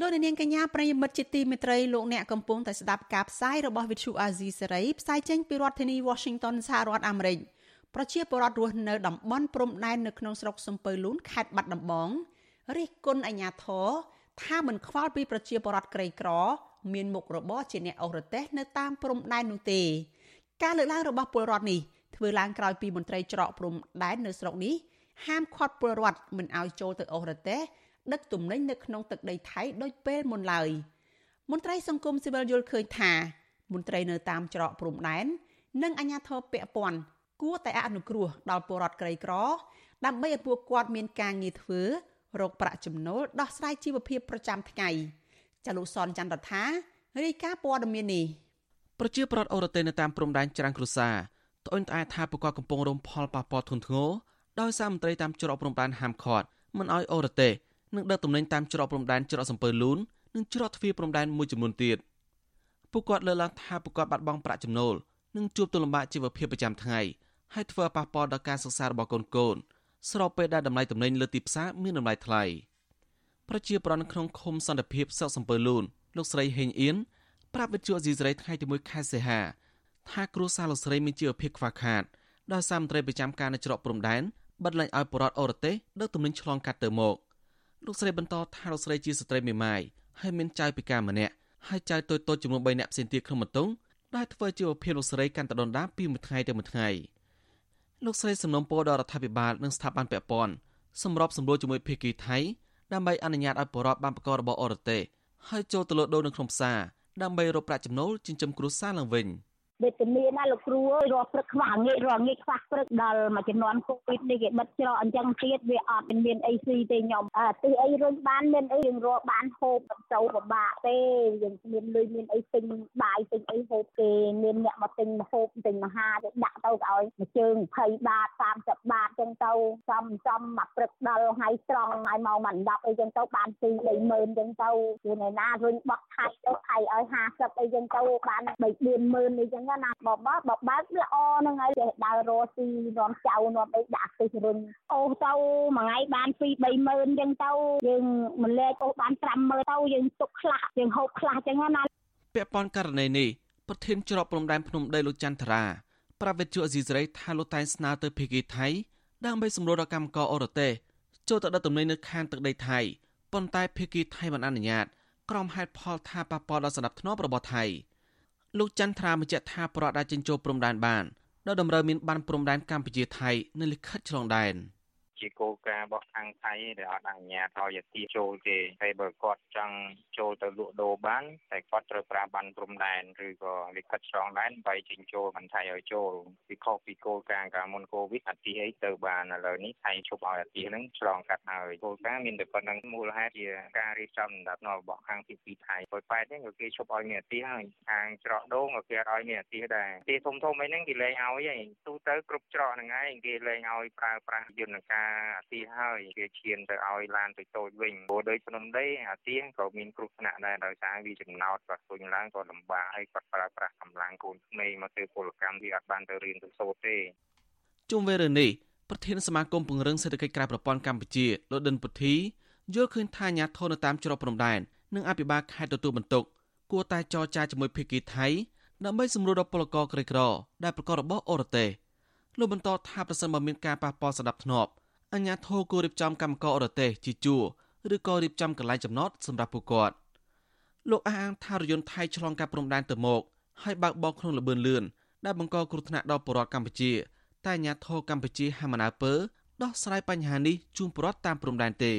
លោកនាងកញ្ញាប្រិយមិត្តជាទីមេត្រីលោកអ្នកកំពុងតែស្ដាប់ការផ្សាយរបស់ Vithu Azizi សេរីផ្សាយចេញពីរដ្ឋធានី Washington សហរដ្ឋអាមេរិកប្រជាពលរដ្ឋរស់នៅតំបន់ព្រំដែននៅក្នុងស្រុកសំពៅលូនខេត្តបាត់ដំបងរិះគន់អាជ្ញាធរថាមិនខ្វល់ពីប្រជាពលរដ្ឋក្រីក្រ មានមុខរបរជាអ្នកអូសរទេះនៅតាមព្រំដែននោះទេ ការលើកឡើងរបស់ពលរដ្ឋនេះធ្វើឡើងក្រោយពីមន្ត្រីច្រកព្រំដែននៅស្រុកនេះហាមឃាត់ពលរដ្ឋមិនឲ្យចូលទៅអូសរទេះ ដឹកទំនិញនៅក្នុងទឹកដីថៃដូចពេលមុនឡើយមន្ត្រីសង្គមស៊ីវិលយល់ឃើញថាមន្ត្រីនៅតាមច្រកព្រំដែននិងអាជ្ញាធរពាក់ព័ន្ធគួរតែអនុគ្រោះដល់ពលរដ្ឋក្រីក្រ ដើម្បីឲ្យពួកគាត់មានការងារធ្វើរកប្រាក់ចំណូលដោះស្រាយជីវភាពប្រចាំថ្ងៃចាលោកសនចន្ទរដ្ឋារាយការណ៍ព័ត៌មាននេះប្រជាប្រដ្ឋអូរ៉ាតេនៅតាមព្រំដែនច្រាំងគ្រួសារត្អូញត្អែថាពួកគាត់កំពុងរងផលប៉ះពាល់ធ្ងន់ធ្ងរដោយសារមន្ត្រីតាមច្រកព្រំដែនហាមឃាត់មិនឲ្យអូរ៉ាតេ និងដឹកទំនិញតាមច្រកព្រំដែនច្រកសំពើលូននិងច្រកទ្វារព្រំដែនមួយចំនួនទៀតពួកគាត់លើកឡើងថាពួកគាត់បាត់បង់ប្រាក់ចំណូលនិងជួបទុលំបាកជីវភាពប្រចាំថ្ងៃហើយធ្វើឲ្យប៉ះពាល់ដល់ការសិក្សារបស់កូនកូនស្របពេលដែលតម្លៃទំនិញលើទីផ្សារមានតម្លៃថ្លៃប្រជាប្រដ្ឋក្នុងឃុំសន្តិភាពសឹកសំពើលូនលោកស្រីហេងអៀនប្រាប់វិទ្យុអេស៊ីសរ៉ៃថ្ងៃទី1ខែសីហាថាគ្រួសារលោកស្រីមានជីវភាពខ្វះខាតដោយសារមន្ត្រីប្រចាំការនៅច្រកព្រំដែនបិទលែងឲ្យបរដ្ឋអរទេសដឹកទំនិញឆ្លងកាត់ទៅមក លោកស្រីបន្តថាលោកស្រីជាស្ត្រីមេម៉ាយហើយមានចៅពិការម្នាក់ហើយចៅតូចតូចចំនួន3នាក់ផ្សេងទៀតក្នុងបន្ទង់ដែលធ្វើជីវភាពលោកស្រីកាន់តែដុនដាបពីមួយថ្ងៃទៅមួយថ្ងៃលោកស្រីសំណូមពរដល់រដ្ឋាភិបាលនិងស្ថាប័នពាក់ព័ន្ធសម្របសម្រួលជាមួយភៀកគីថៃដើម្បីអនុញ្ញាតឲ្យបរិវត្តបានប្រកបរបរអរទេសហើយចូលទៅលក់ដូរនៅក្នុងផ្សារដើម្បីរកប្រាក់ចំណូលចិញ្ចឹមគ្រួសារឡើងវិញ។ វេទនាណាលោកគ្រូអើយរាល់ព្រឹកខ្វះងាយរាល់ងាយខ្វះព្រឹកដល់មួយចំនួនកូវីដនេះគេបិទច្រកអញ្ចឹងទៀតវាអត់មានអីស៊ីទេខ្ញុំអាទិសអីរុញបានមានអីយើងរកបានហូបមិនទៅពិបាកទេយើងមានលុយមានអីទិញបាយទិញអីហូបទេមានអ្នកមកទិញហូបទិញមហាទៅដាក់ទៅក៏ឲ្យមួយជើង20បាត30បាតអញ្ចឹងទៅចំចំមកព្រឹកដល់ហើយត្រង់ហើយមកមិន10អីអញ្ចឹងទៅបាន2 30000អញ្ចឹងទៅគឺនៅណារុញបោះថៃទៅថៃឲ្យ50អីអញ្ចឹងទៅបាន3 40000អីអញ្ចឹងណាបបបបើកល្អហ្នឹងហើយចេះដើររស់ស៊ីនាំចៅនាំអីដាក់ទិសរុញអូសទៅមួយថ្ងៃបាន2 3ម៉ឺនអញ្ចឹងទៅយើងម្លែកអូសបាន5ម៉ឺនទៅយើងទុកខ្លះយើងហូបខ្លះអញ្ចឹងណាពាក់ព័ន្ធករណីនេះប្រធានច្រកព្រំដែនភ្នំដីលោកចន្ទរាប្រាវិទ្យាអេស៊ីសរ៉ៃថាលោកតែងស្នើទៅភីគីថៃដើម្បីសម្រួលដល់កម្មករអរទេសចូលទៅដឹកទំនិញនៅខាងទឹកដីថៃប៉ុន្តែភីគីថៃមិនអនុញ្ញាត ក្រុមហេតុផលថាប៉ះពាល់ដល់សណ្ដាប់ធ្នាប់របស់ថៃ លោកចន្ទរាបញ្ជាក់ថាប្រព័ន្ធដែលចិញ្ចោព្រំដែនបានដោយតម្រូវមានបានព្រំដែនកម្ពុជាថៃនៅលិខិតឆ្លងដែន។ ជាគោលការណ៍របស់ខាងថៃដែលអត់អនុញ្ញាតឲ្យអាទីចូលទេហើយបើគាត់ចង់ចូលទៅលក់ដូរបានតែគាត់ត្រូវប្រើបានព្រំដែនឬក៏លិខិតឆ្លងដែនបីចេញចូលមិនថៃឲ្យចូលពីខុសពីគោលការណ៍កាលមុនកូវីដអាទីអីទៅបានឥឡូវនេះថៃឈប់ឲ្យអាទីហ្នឹងឆ្លងកាត់ហើយគោលការណ៍មានតែប៉ុណ្្នឹងមូលហេតុជាការរៀបចំដំណាប់នៅរបស់ខាងទី2ថៃព្រោះប៉ែតនេះគេឈប់ឲ្យមានអាទីហើយខាងច្រកដូងក៏គេអត់ឲ្យមានអាទីដែរទីធំធំអីហ្នឹងគេលែងឲ្យហើយទូទៅគ្រប់ច្រកហ្នឹងឯងគេលែងឲ្យប្រើប្រាស់យន្តការអាទីហើយគេឈានទៅឲ្យឡានតូចៗវិញព្រោះដោយភ្នំដីអាទៀងក៏មានគ្រោះថ្នាក់ដែរដោយសារវាចំណោតគាត់ទុញឡើងក៏លំបាកហើយគាត់ប្រើប្រាស់កម្លាំងកូនក្មេងមកធ្វើពលកម្មវាអត់បានទៅរៀនទៅសូត្រទេជុំវិញរឿងនេះប្រធានសមាគមពង្រឹងសេដ្ឋកិច្ចក្រៅប្រព័ន្ធកម្ពុជាលោកដិនពុធីយល់ឃើញថាអាញាធននៅតាមច្រកព្រំដែននិងអភិបាលខេត្តទទួលបន្ទុកគួរតែចរចាជាមួយភៀកគីថៃដើម្បីសម្រួលដល់ពលករក្រីក្រដែលប្រកបរបរអរទេសលោកបន្តថាប្រសិនបើមានការប៉ះពាល់សណ្ដាប់ធ្នាប់ អញ្ញាធរគួររៀបចំកម្មករអរទេសជាជួរឬក៏រៀបចំកន្លែងចំណតសម្រាប់ពួកគាត់លោកអះអាងថារយន្តថៃឆ្លងកាត់ព្រំដែនទៅមកហើយបើកបោកក្នុងលបឿនលឿនដែលបង្កគ្រោះថ្នាក់ដល់ប្រជាពលរដ្ឋកម្ពុជា តែអាញាធរកម្ពុជាហាមអើពើដោះស្រាយបញ្ហានេះជូនប្រជាពលរដ្ឋតាមព្រំដែនទេ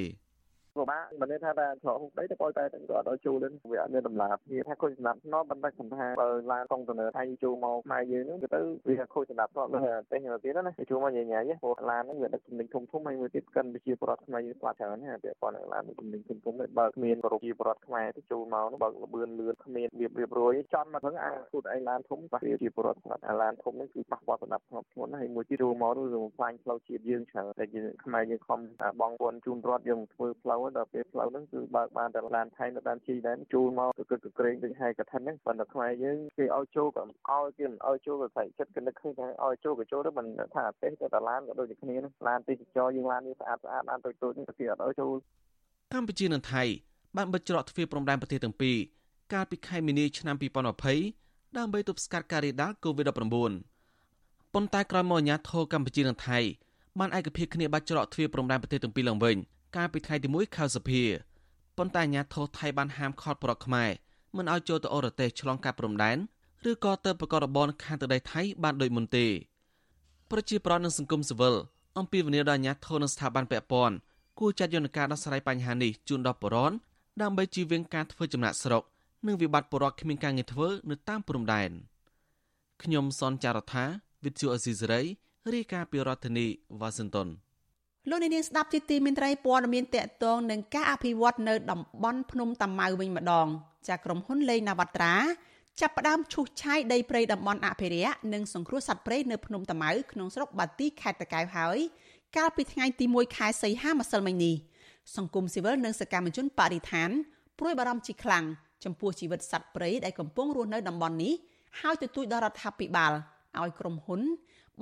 ពិបាកមិនន័យថាតែច្រកដីទៅប៉ុន្តែតែគាត់ឲ្យចូលនឹងវាអត់មានតម្លាភាពថាខូចសម្រាប់ធ្នាប់ប៉ុន្តែខ្ញុំថាបើឡានកុងតឺន័រថៃចូលមកខ្មែរយើងហ្នឹងទៅវាខូចសម្រាប់ធ្នាប់លើតែទៅទៀតណាចូលមកញ៉ៃញ៉ៃព្រោះឡានហ្នឹងវាដឹកទំនិញធំធំហើយមួយទៀតកិនវិជាប្រដ្ឋខ្មែរយើងស្លាប់ច្រើនណាពាក់ព័ន្ធនឹងឡានទំនិញធំធំបើគ្មានប្រជាប្រដ្ឋខ្មែរទៅចូលមកហ្នឹងបើលបឿនលឿនគ្មានរៀបរៀបរយចំមកហ្នឹងអាគូតឯឡានធំបាទជាប្រដ្ឋអាឡានធំហ្នឹងគឺប៉ះពាល់សម្រាប់ធ្នាប់ធ្ងន់ហើយមួយទៀតចូលមកនោះវាបំផ្លាញផ្លូវជាតិយើងច្រើនតែខ្មែរយើងខំបងប្អូនជូនរដ្ឋយើងធ្វើផ្លូវដល់ពេលផ្លូវហ្នឹងហ្នឹងគឺបើកបានតែឡានថៃនៅតាមជីដែរជួលមកទៅគិតក្រែងដូចហើយកឋិនហ្នឹងប៉ុន្តែខ្មែរយើងគេឲ្យចូលក៏ឲ្យគេមិនឲ្យចូលក៏ស្អែកចិត្តគេនឹកឃើញថាឲ្យចូលក៏ចូលទៅមិនថាអាទេសទៅតែឡានក៏ដូចគ្នាហ្នឹងឡានទេសចរយើងឡាននេះស្អាតស្អាតឡានតូចតូចនេះគេអត់ឲ្យចូលកម្ពុជានិងថៃបានបិទច្រកទ្វារព្រំដែនប្រទេសទាំងពីរកាលពីខែមីនាឆ្នាំ2020ដើម្បីទប់ស្កាត់ការរាលដាល COVID-19 ប៉ុន្តែក្រោយមកអាជ្ញាធរកម្ពុជានិងថៃបានឯកភាពគ្នាបាត់ច្រកទ្វារព្រំដែនប្រទេសទាំងពីរឡើងវិញ កាលពីថ្ងៃទី1ខែសភាប៉ុន្តែអាញាធរថៃបានហាមឃាត់ប្រកខ្មែរមិនឲ្យចូលទៅអរទេសឆ្លងកាត់ព្រំដែនឬក៏ទៅប្រកបរបរខាងទឹកដីថៃបានដូចមុនទេប្រជាប្រដ្ឋនិងសង្គមស៊ីវិលអំពីវនីដល់អាញាធរនិងស្ថាប័នពាក់ព័ន្ធគួរចាត់យន្តការដោះស្រាយបញ្ហានេះជូនដល់ប្រជាពលរដ្ឋដើម្បីជៀសវាងការធ្វើចំណាក់ស្រុកនិងវិបត្តិប្រជាពលរដ្ឋគ្មានការងារធ្វើនៅតាមព្រំដែនខ្ញុំសនចាររថាវិទ្យុអេស៊ីសេរីរាយការណ៍ពីរដ្ឋធានីវ៉ាស៊ីនតោន លោកនាងស្ដាប់ជាទីមេត្រីព័ត៌មានតកតងនឹងការអភិវឌ្ឍនៅតំបន់ភ្នំតាម៉ៅវិញម្ដង ចាក្រុមហ៊ុនលេងណាវត្រាចាប់ផ្ដើមឈូសឆាយដីព្រៃតំបន់អភិរក្សនិងសង្គ្រោះសត្វព្រៃនៅភ្នំតាម៉ៅក្នុងស្រុកបាទីខេត្តតាកែវហើយកាលពីថ្ងៃទី1ខែសីហាម្សិលមិញនេះសង្គមស៊ីវិលនិងសកម្មជនបរិស្ថានព្រួយបារម្ភជាខ្លាំងចំពោះជីវិតសត្វព្រៃដែលកំពុងរស់នៅតំបន់នេះហើយទទូចដល់រដ្ឋាភិបាលឲ្យក្រុមហ៊ុន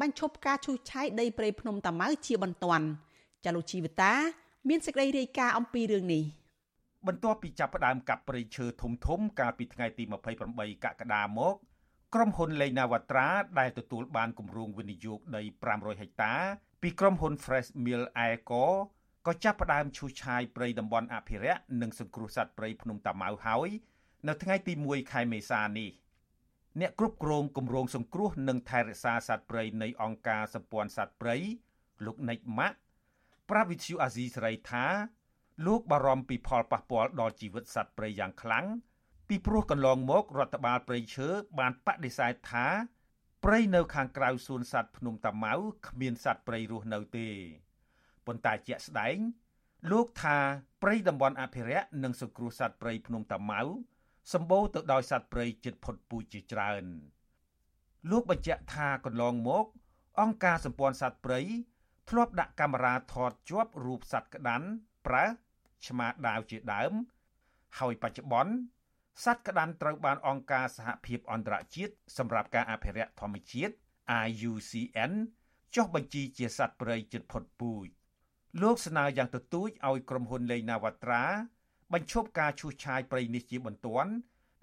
បញ្ឈប់ការឈូសឆាយដីព្រៃភ្នំតាម៉ៅជាបន្ទាន់ ចាលោកជីវតា មានសេចក្តីរាយការណ៍អំពីរឿងនេះបន្ទាប់ពីចាប់ផ្ដើមកាប់ព្រៃឈើធំធំ កាលពីថ្ងៃទី28កក្កដាមកក្រុមហ៊ុនលេងណាវត្រាដែលទទួលបានគម្រោងវិនិយោគដី500ហិកតា ពីក្រុមហ៊ុន Fresh Mill Eco ក៏ចាប់ផ្ដើមឈូសឆាយព្រៃតំបន់អភិរក្សនិងសង្គ្រោះសត្វព្រៃភ្នំតាម៉ៅហើយនៅថ្ងៃទី1ខែមេសានេះអ្នកគ្រប់គ្រងគម្រោងសង្គ្រោះនិងថែរក្សាសត្វព្រៃនៃអង្គការសម្ព័ន្ធសត្វព្រៃលោកនិចម៉ាក់ ប្រាប់វិទ្យុអាស៊ីសេរីថាលោកបារម្ភពីផលប៉ះពាល់ដល់ជីវិតសត្វព្រៃយ៉ាងខ្លាំងពីព្រោះកន្លងមករដ្ឋបាលព្រៃឈើបានបដិសេធថាព្រៃនៅខាងក្រៅសួនសត្វភ្នំតាម៉ៅគ្មានសត្វព្រៃរស់នៅទេប៉ុន្តែជាក់ស្ដែង លោកថាព្រៃតំបន់អភិរក្សនិងសង្គ្រោះសត្វព្រៃភ្នំតាម៉ៅសម្បូរទៅដោយសត្វព្រៃជិតផុតពូជជាច្រើនលោកបញ្ជាក់ថាកន្លងមក អង្គការសម្ព័ន្ធសត្វព្រៃ ធ្លាប់ដាក់កាមេរ៉ាថតជាប់រូបសត្វក្តាន់ប្រើឆ្មាដាវជាដើម ហើយបច្ចុប្បន្នសត្វក្តាន់ត្រូវបានអង្គការសហភាពអន្តរជាតិសម្រាប់ការអភិរក្សធម្មជាតិ IUCN ចុះបញ្ជីជាសត្វព្រៃជិតផុតពូជលោកស្នើយ៉ាងទទូចឲ្យក្រុមហ៊ុនលេងណាវត្រាបញ្ឈប់ការឈូសឆាយព្រៃនេះជាបន្ទាន់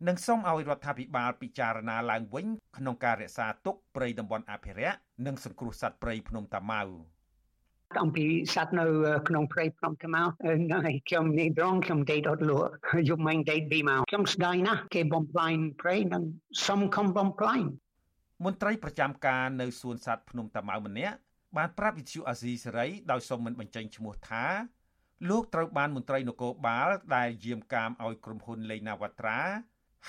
និងសូមឲ្យរដ្ឋាភិបាលពិចារណាឡើងវិញក្នុងការរក្សាទុកព្រៃតំបន់អភិរក្សនិងសង្គ្រោះសត្វព្រៃភ្នំតាម៉ៅ អំពីសត្វនៅក្នុងព្រៃភ្នំតាម៉ៅហើយខ្ញុំនេះដងខ្ញុំដេកអត់លក់យប់មិញដេកពីមកខ្ញុំស្ដាយណាស់គេបំផ្លាញព្រៃនិងសុំខំបំផ្លាញមន្ត្រីប្រចាំការនៅសួនសត្វភ្នំតាម៉ៅម្នាក់បានប្រាប់វិទ្យុអាស៊ីសេរីដោយសូមមិនបញ្ចេញឈ្មោះថាលោកត្រូវបានមន្ត្រីនគរបាលដែលយាមកាមឲ្យក្រុមហ៊ុនលេងណាវត្រា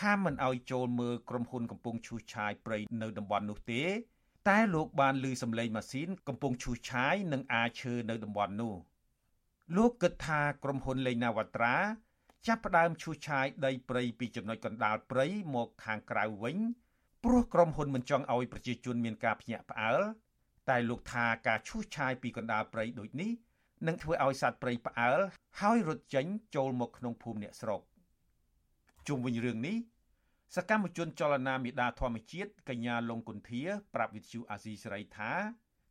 ហាមមិនឲ្យចូលមើលក្រុមហ៊ុនកំពុងឈូសឆាយព្រៃនៅតំបន់នោះទេ តែលោកបានឮសំឡេងម៉ាស៊ីនកំពុងឈូសឆាយនិងអាឈើនៅតំបន់នោះលោកគិតថាក្រុមហ៊ុនលេងណាវត្រាចាប់ផ្ដើមឈូសឆាយដីព្រៃពីចំណុចកណ្ដាលព្រៃមកខាងក្រៅវិញព្រោះក្រុមហ៊ុនមិនចង់ឲ្យប្រជាជនមានការភ្ញាក់ផ្អើលតែលោកថាការឈូសឆាយពីកណ្ដាលព្រៃដូចនេះនឹងធ្វើឲ្យសត្វព្រៃផ្អើលហើយរត់ចេញចូលមកក្នុងភូមិអ្នកស្រុកជុំវិញរឿងនេះ សកម្មជនចលនាមេដាធម្មជាតិកញ្ញាលងគុន្ធា ប្រាប់វិទ្យុអាស៊ីសេរីថា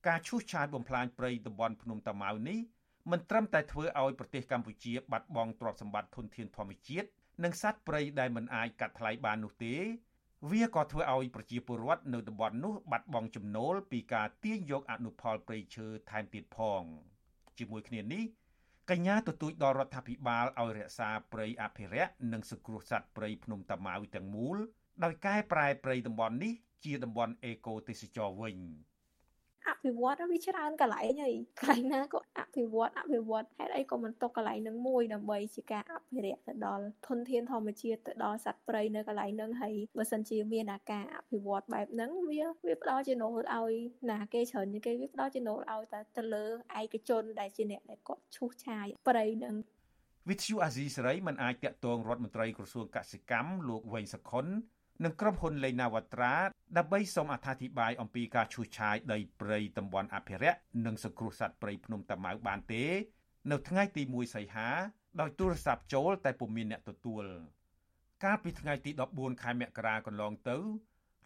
ការឈូសឆាយបំផ្លាញព្រៃតំបន់ភ្នំតាម៉ៅនេះមិនត្រឹមតែធ្វើឲ្យប្រទេសកម្ពុជាបាត់បង់ទ្រព្យសម្បត្តិធនធានធម្មជាតិនិងសត្វព្រៃដែលមិនអាចកាត់ថ្លៃបាននោះទេវាក៏ធ្វើឲ្យប្រជាពលរដ្ឋនៅតំបន់នោះបាត់បង់ចំណូលពីការទាញយកអនុផលព្រៃឈើថែមទៀតផង។ជាមួយគ្នានេះ កញ្ញាទទូចដល់រដ្ឋាភិបាលឲ្យរក្សាព្រៃអភិរក្សនិងសង្គ្រោះសត្វព្រៃភ្នំតាម៉ៅទាំងមូលដោយកែប្រែព្រៃតំបន់នេះជាតំបន់អេកូទេសចរវិញ។ អភិវឌ្ឍវាច្រើនកន្លែងហើយកន្លែងណាក៏អភិវឌ្ឍអភិវឌ្ឍហេតុអីក៏មិនទុកកន្លែងនឹងមួយដើម្បីជាការអភិរក្សទៅដល់ធនធានធម្មជាតិទៅដល់សត្វព្រៃនៅកន្លែងនឹងហើយបើសិនជាមានអាការអភិវឌ្ឍបែបហ្នឹងវាវាផ្ដល់ចំណូលឲ្យណាគេច្រើនជាងគេវាផ្ដល់ចំណូលឲ្យតែទៅលើឯកជនដែលជាអ្នកដែលគាត់ឈូសឆាយព្រៃនឹងវិទ្យុអាស៊ីសេរីមិនអាចតាក់ទងរដ្ឋមន្ត្រីក្រសួងកសិកម្មលោកវែងសខុន និងក្រុមហ៊ុនលេងណាវត្រាដើម្បីសូមអត្ថាធិប្បាយអំពីការឈូសឆាយដីព្រៃតំបន់អភិរក្សនិងសង្គ្រោះសត្វព្រៃភ្នំតាម៉ៅបានទេ នៅថ្ងៃទី1សីហាដោយទូរស័ព្ទចូលតែពុំមានអ្នកទទួលកាលពីថ្ងៃទី14ខែមករាកន្លងទៅ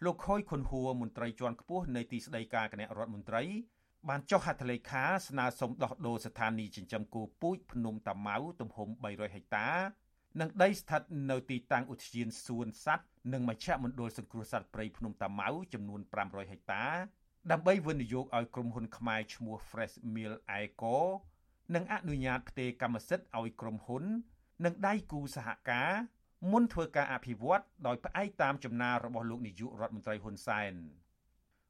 លោកខុយខុនហួរមន្ត្រីជាន់ខ្ពស់នៃទីស្តីការគណៈរដ្ឋមន្ត្រីបានចុះហត្ថលេខាស្នើសុំដោះដូរស្ថានីយ៍ចិញ្ចឹមគោពូជភ្នំតាម៉ៅទំហំ300ហិកតា និងដីស្ថិតនៅទីតាំងឧទ្យានសួនសัตว์និងមជ្ឈមណ្ឌលសង្គ្រោះសត្វព្រៃភ្នំតាម៉ៅចំនួន500ហិកតា ដើម្បីវិនិយោគឲ្យក្រុមហ៊ុនខ្មែរឈ្មោះ Fresh Mill Eco និងអនុញ្ញាតផ្ទេរកម្មសិទ្ធិឲ្យក្រុមហ៊ុន និងដៃគូសហការមុនធ្វើការអភិវឌ្ឍដោយផ្អែកតាមចំណារបស់លោកនាយករដ្ឋមន្ត្រីហ៊ុនសែន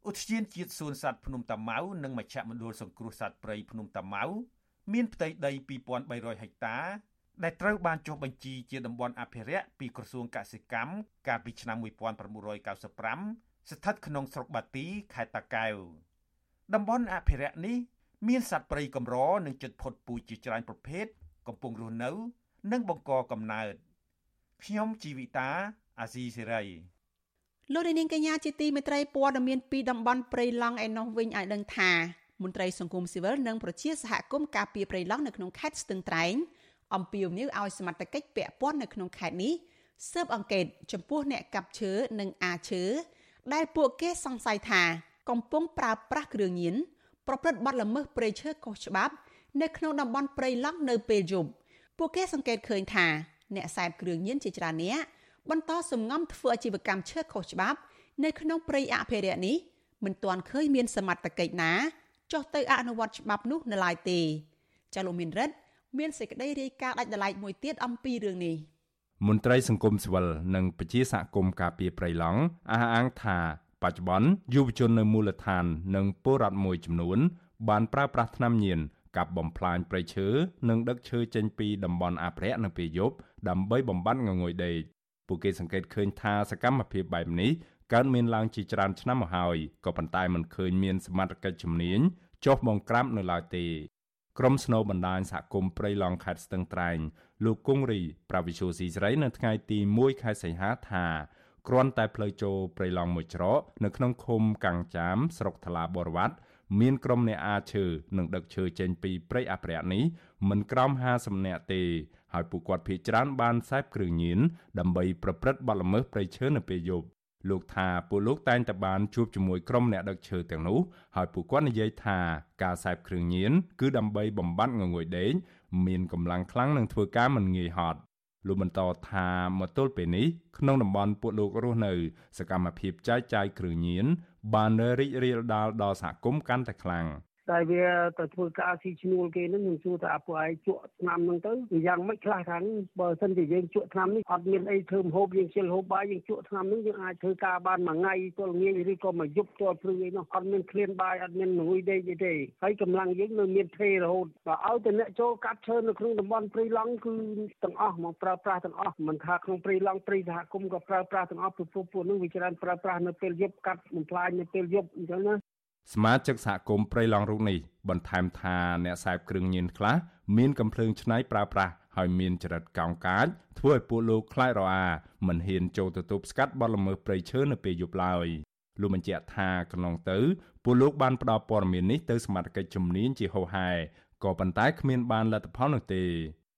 ឧទ្យានជាតិសួនសត្វភ្នំតាម៉ៅនិងមជ្ឈមណ្ឌលសង្គ្រោះសត្វព្រៃភ្នំតាម៉ៅមានផ្ទៃដី2300ហិកតា ដែលត្រូវបានចុះបញ្ជីជាតំបន់អភិរក្សពីក្រសួងកសិកម្មកាលពីឆ្នាំ1995ស្ថិតក្នុងស្រុកបាទីខេត្តតាកែវតំបន់អភិរក្សនេះមានសត្វព្រៃកម្រនិងជិតផុតពូជជាច្រើនប្រភេទកំពុងរស់នៅ និងបង្កកំណើតខ្ញុំជីវិតាអាស៊ីសេរីលោកនាងកញ្ញាជាទីមេត្រីព័ត៌មានពីតំបន់ព្រៃឡង់ឯណោះវិញឲ្យដឹងថាមន្ត្រីសង្គមស៊ីវិលនិងប្រជាសហគមន៍ការពារព្រៃឡង់នៅក្នុងខេត្តស្ទឹងត្រែង អំពាវនាវឲ្យសមត្ថកិច្ចពាក់ព័ន្ធនៅក្នុងខេត្តនេះស៊ើបអង្កេតចំពោះអ្នកកាប់ឈើនិងអាឈើដែលពួកគេសង្ស័យថាកំពុងប្រើប្រាស់គ្រឿងញៀនប្រព្រឹត្តបទល្មើសព្រៃឈើខុសច្បាប់នៅក្នុងតំបន់ព្រៃឡង់នៅពេលយប់ពួកគេសង្កេតឃើញថាអ្នកសែបគ្រឿងញៀនជាច្រើនអ្នកបន្តសម្ងំធ្វើអាជីវកម្មឈើខុសច្បាប់ នៅក្នុងព្រៃអភិរក្សនេះមិនទាន់ឃើញមានសមត្ថកិច្ចណាចុះទៅអនុវត្តច្បាប់នោះនៅឡើយទេចាលោកមានរិទ្ធ មានសេចក្តីរាយការណ៍ដាច់ដライមួយទៀតអំពីរឿងនេះមន្ត្រីសង្គមស៊ីវិលនិងពជាសហគមន៍ការពារព្រៃឡង់អះអាងថាបច្ចុប្បន្នយុវជននៅមូលដ្ឋាន និងពលរដ្ឋមួយចំនួន បានប្រើប្រាស់ថ្នាំញៀនកាប់បំផ្លាញព្រៃឈើនិងដឹកឈើចេញពីតំបន់អភិរក្សនៅពេលយប់ដើម្បីបំបត្តិងងុយដេកពួកគេសង្កេតឃើញថាសកម្មភាពបែបនេះកើតមានឡើងជាច្រើនឆ្នាំមកហើយក៏ប៉ុន្តែមិនឃើញមានសមត្ថកិច្ចជំនាញចុះបង្ក្រាបនៅឡើយទេ ក្រុមស្នូបណ្ដាញសហគមន៍ព្រៃឡង់ខេត្តស្ទឹងត្រែងលោកគង្រីប្រាវិសុយស៊ីស្រីនៅថ្ងៃទី1ខែសីហាថាគ្រាន់តែផ្លូវចូលព្រៃឡង់មួយច្រកនៅក្នុងឃុំកាំងចាមស្រុកថ្លាបរវត្តមានក្រុមអ្នកអាឈើនិងដឹកឈើចេញពីព្រៃអភិរក្សនេះមិនក្រោម50នាក់ទេហើយពួកគាត់ភ័យច្រើនបានសេពគ្រឿងញៀនដើម្បីប្រព្រឹត្តបទល្មើសព្រៃឈើនៅពេលយប់ លោកថាពួកលោកតែងតែបានជួបជាមួយក្រុមអ្នកដឹកឈើទាំងនោះហើយពួកគាត់និយាយថាការសេពគ្រឿងញៀនគឺដើម្បីបំបត្តិងងុយដេកមានកម្លាំងខ្លាំងនិងធ្វើការមិនងាយហត់លោកបន្តថាមកទល់ពេលនេះក្នុងតំបន់ពួកលោករស់នៅ សកម្មភាពចែកចាយគ្រឿងញៀនបានរីករាលដាលដល់សហគមន៍កាន់តែខ្លាំង តែវាទៅធ្វើការស៊ីឈ្នួលគេហ្នឹងខ្ញុំសួរថាពួកឯងជក់ឆ្នាំហ្នឹងទៅវាយ៉ាងម៉េចខ្លះខាងបើសិនជាយើងជក់ឆ្នាំនេះអត់មានអីធ្វើម្ហូបយើងជិលហូបបាយយើងជក់ឆ្នាំនេះយើងអាចធ្វើការបានមួយថ្ងៃទល់ងាយឬក៏មួយយប់ទល់ព្រឹកអីនោះអត់មានឃ្លានបាយអត់មានងុយដេកអីទេហើយកម្លាំងយើងនៅមានទេរហូតបើឲ្យតែអ្នកចូលកាត់ឈើនៅក្នុងតំបន់ព្រៃឡង់គឺទាំងអស់មកប្រើប្រាស់ទាំងអស់មិនថាក្នុងព្រៃឡង់ព្រៃសហគមន៍ក៏ប្រើប្រាស់ទាំងអស់ព្រោះពួកនោះវាច្រើនប្រើប្រាស់នៅពេលយប់កាត់បំផ្លាញនៅពេលយប់អញ្ចឹងណា សមាជិកសហគមន៍ព្រៃឡង់រូបនេះបន្ថែមថាអ្នកសែបគ្រឿងញៀនខ្លះមានកំភ្លើងឆ្នៃប្រើប្រាស់ហើយមានចរិតកោងកាចធ្វើឲ្យពួកលោកខ្លាចរអាមិនហ៊ានចូលទៅទប់ស្កាត់បទល្មើសព្រៃឈើនៅពេលយប់ឡើយលោកបញ្ជាក់ថាកន្លងទៅពួកលោកបានផ្ដល់ព័ត៌មាននេះទៅសមាជិកជំនាញជាហោហែក៏ប៉ុន្តែគ្មានបានលទ្ធផលនោះទេ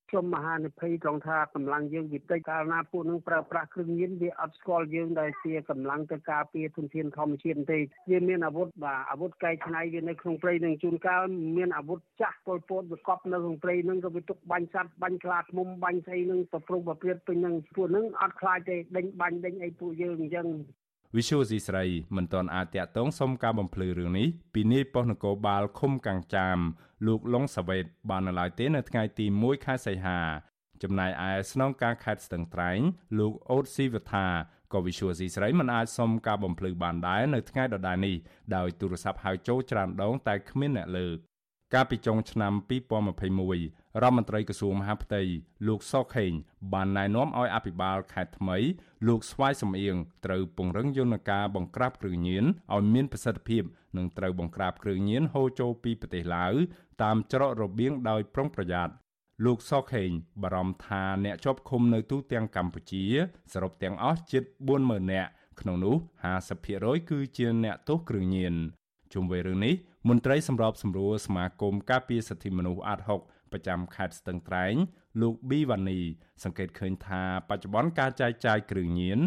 ខ្ញុំមហានិភ័យត្រង់ថាកម្លាំងយើងវិតិចកាលណាពួកនឹងប្រើប្រាស់គ្រឿងញៀនវាអត់ស្គាល់យើងដែលជាកម្លាំងទៅការពារធនធានធម្មជាតិទេវាមានអាវុធបាទអាវុធកែច្នៃវានៅក្នុងព្រៃនឹងជួនកាលមានអាវុធចាស់ពលពតវាកប់នៅក្នុងព្រៃនឹងក៏វាទុកបាញ់សត្វបាញ់ខ្លាឃ្មុំបាញ់ស្អីនឹងប្រព្រឹត្តប្រព្រឹត្តពេញនឹងពួកនឹងអត់ខ្លាចទេដេញបាញ់ដេញអីពួកយើងអញ្ចឹង វិសុយស៊ីស្រីមិនទាន់អាចតាក់ទងសុំការបំភ្លឺរឿងនេះពីនាយប៉ុស្តិ៍នគរបាលឃុំកាំងចាមលោកលងសាវ៉េតបាននៅឡើយទេនៅថ្ងៃទី1ខែសីហាចំណែកឯស្នងការខេត្តស្ទឹងត្រែងលោកអូតស៊ីវថាក៏វិសុយស៊ីស្រីមិនអាចសុំការបំភ្លឺបានដែរនៅថ្ងៃដដែលនេះដោយទូរស័ព្ទហៅចូលច្រើនដងតែគ្មានអ្នកលើកកាលពីចុងឆ្នាំ2021 រដ្ឋមន្ត្រីក្រសួងមហាផ្ទៃលោកសុកខេងបានណែនាំឲ្យអភិបាលខេត្តថ្មី លោកស្វាយសំអៀងត្រូវពង្រឹងយន្តការបង្ក្រាបគ្រឿងញៀនឲ្យមានប្រសិទ្ធភាពនិងត្រូវបង្ក្រាបគ្រឿងញៀនហូរចូលពីប្រទេសឡាវតាមច្រករបៀងដោយប្រុងប្រយ័ត្នលោកសុកខេងបារម្ភថាអ្នកជាប់ឃុំនៅទូទាំងកម្ពុជាសរុបទាំងអស់ជិត40000នាក់ក្នុងនោះ50%គឺជាអ្នកទោសគ្រឿងញៀនជុំវិញរឿងនេះមន្ត្រីសម្របសម្រួលសមាគមការពារសិទ្ធិមនុស្សអាត6 ប្រចាំខេត្តស្ទឹងត្រែង លោកប៊ីវ៉ានី សង្កេតឃើញថាបច្ចុប្បន្នការចែកចាយគ្រឿងញៀន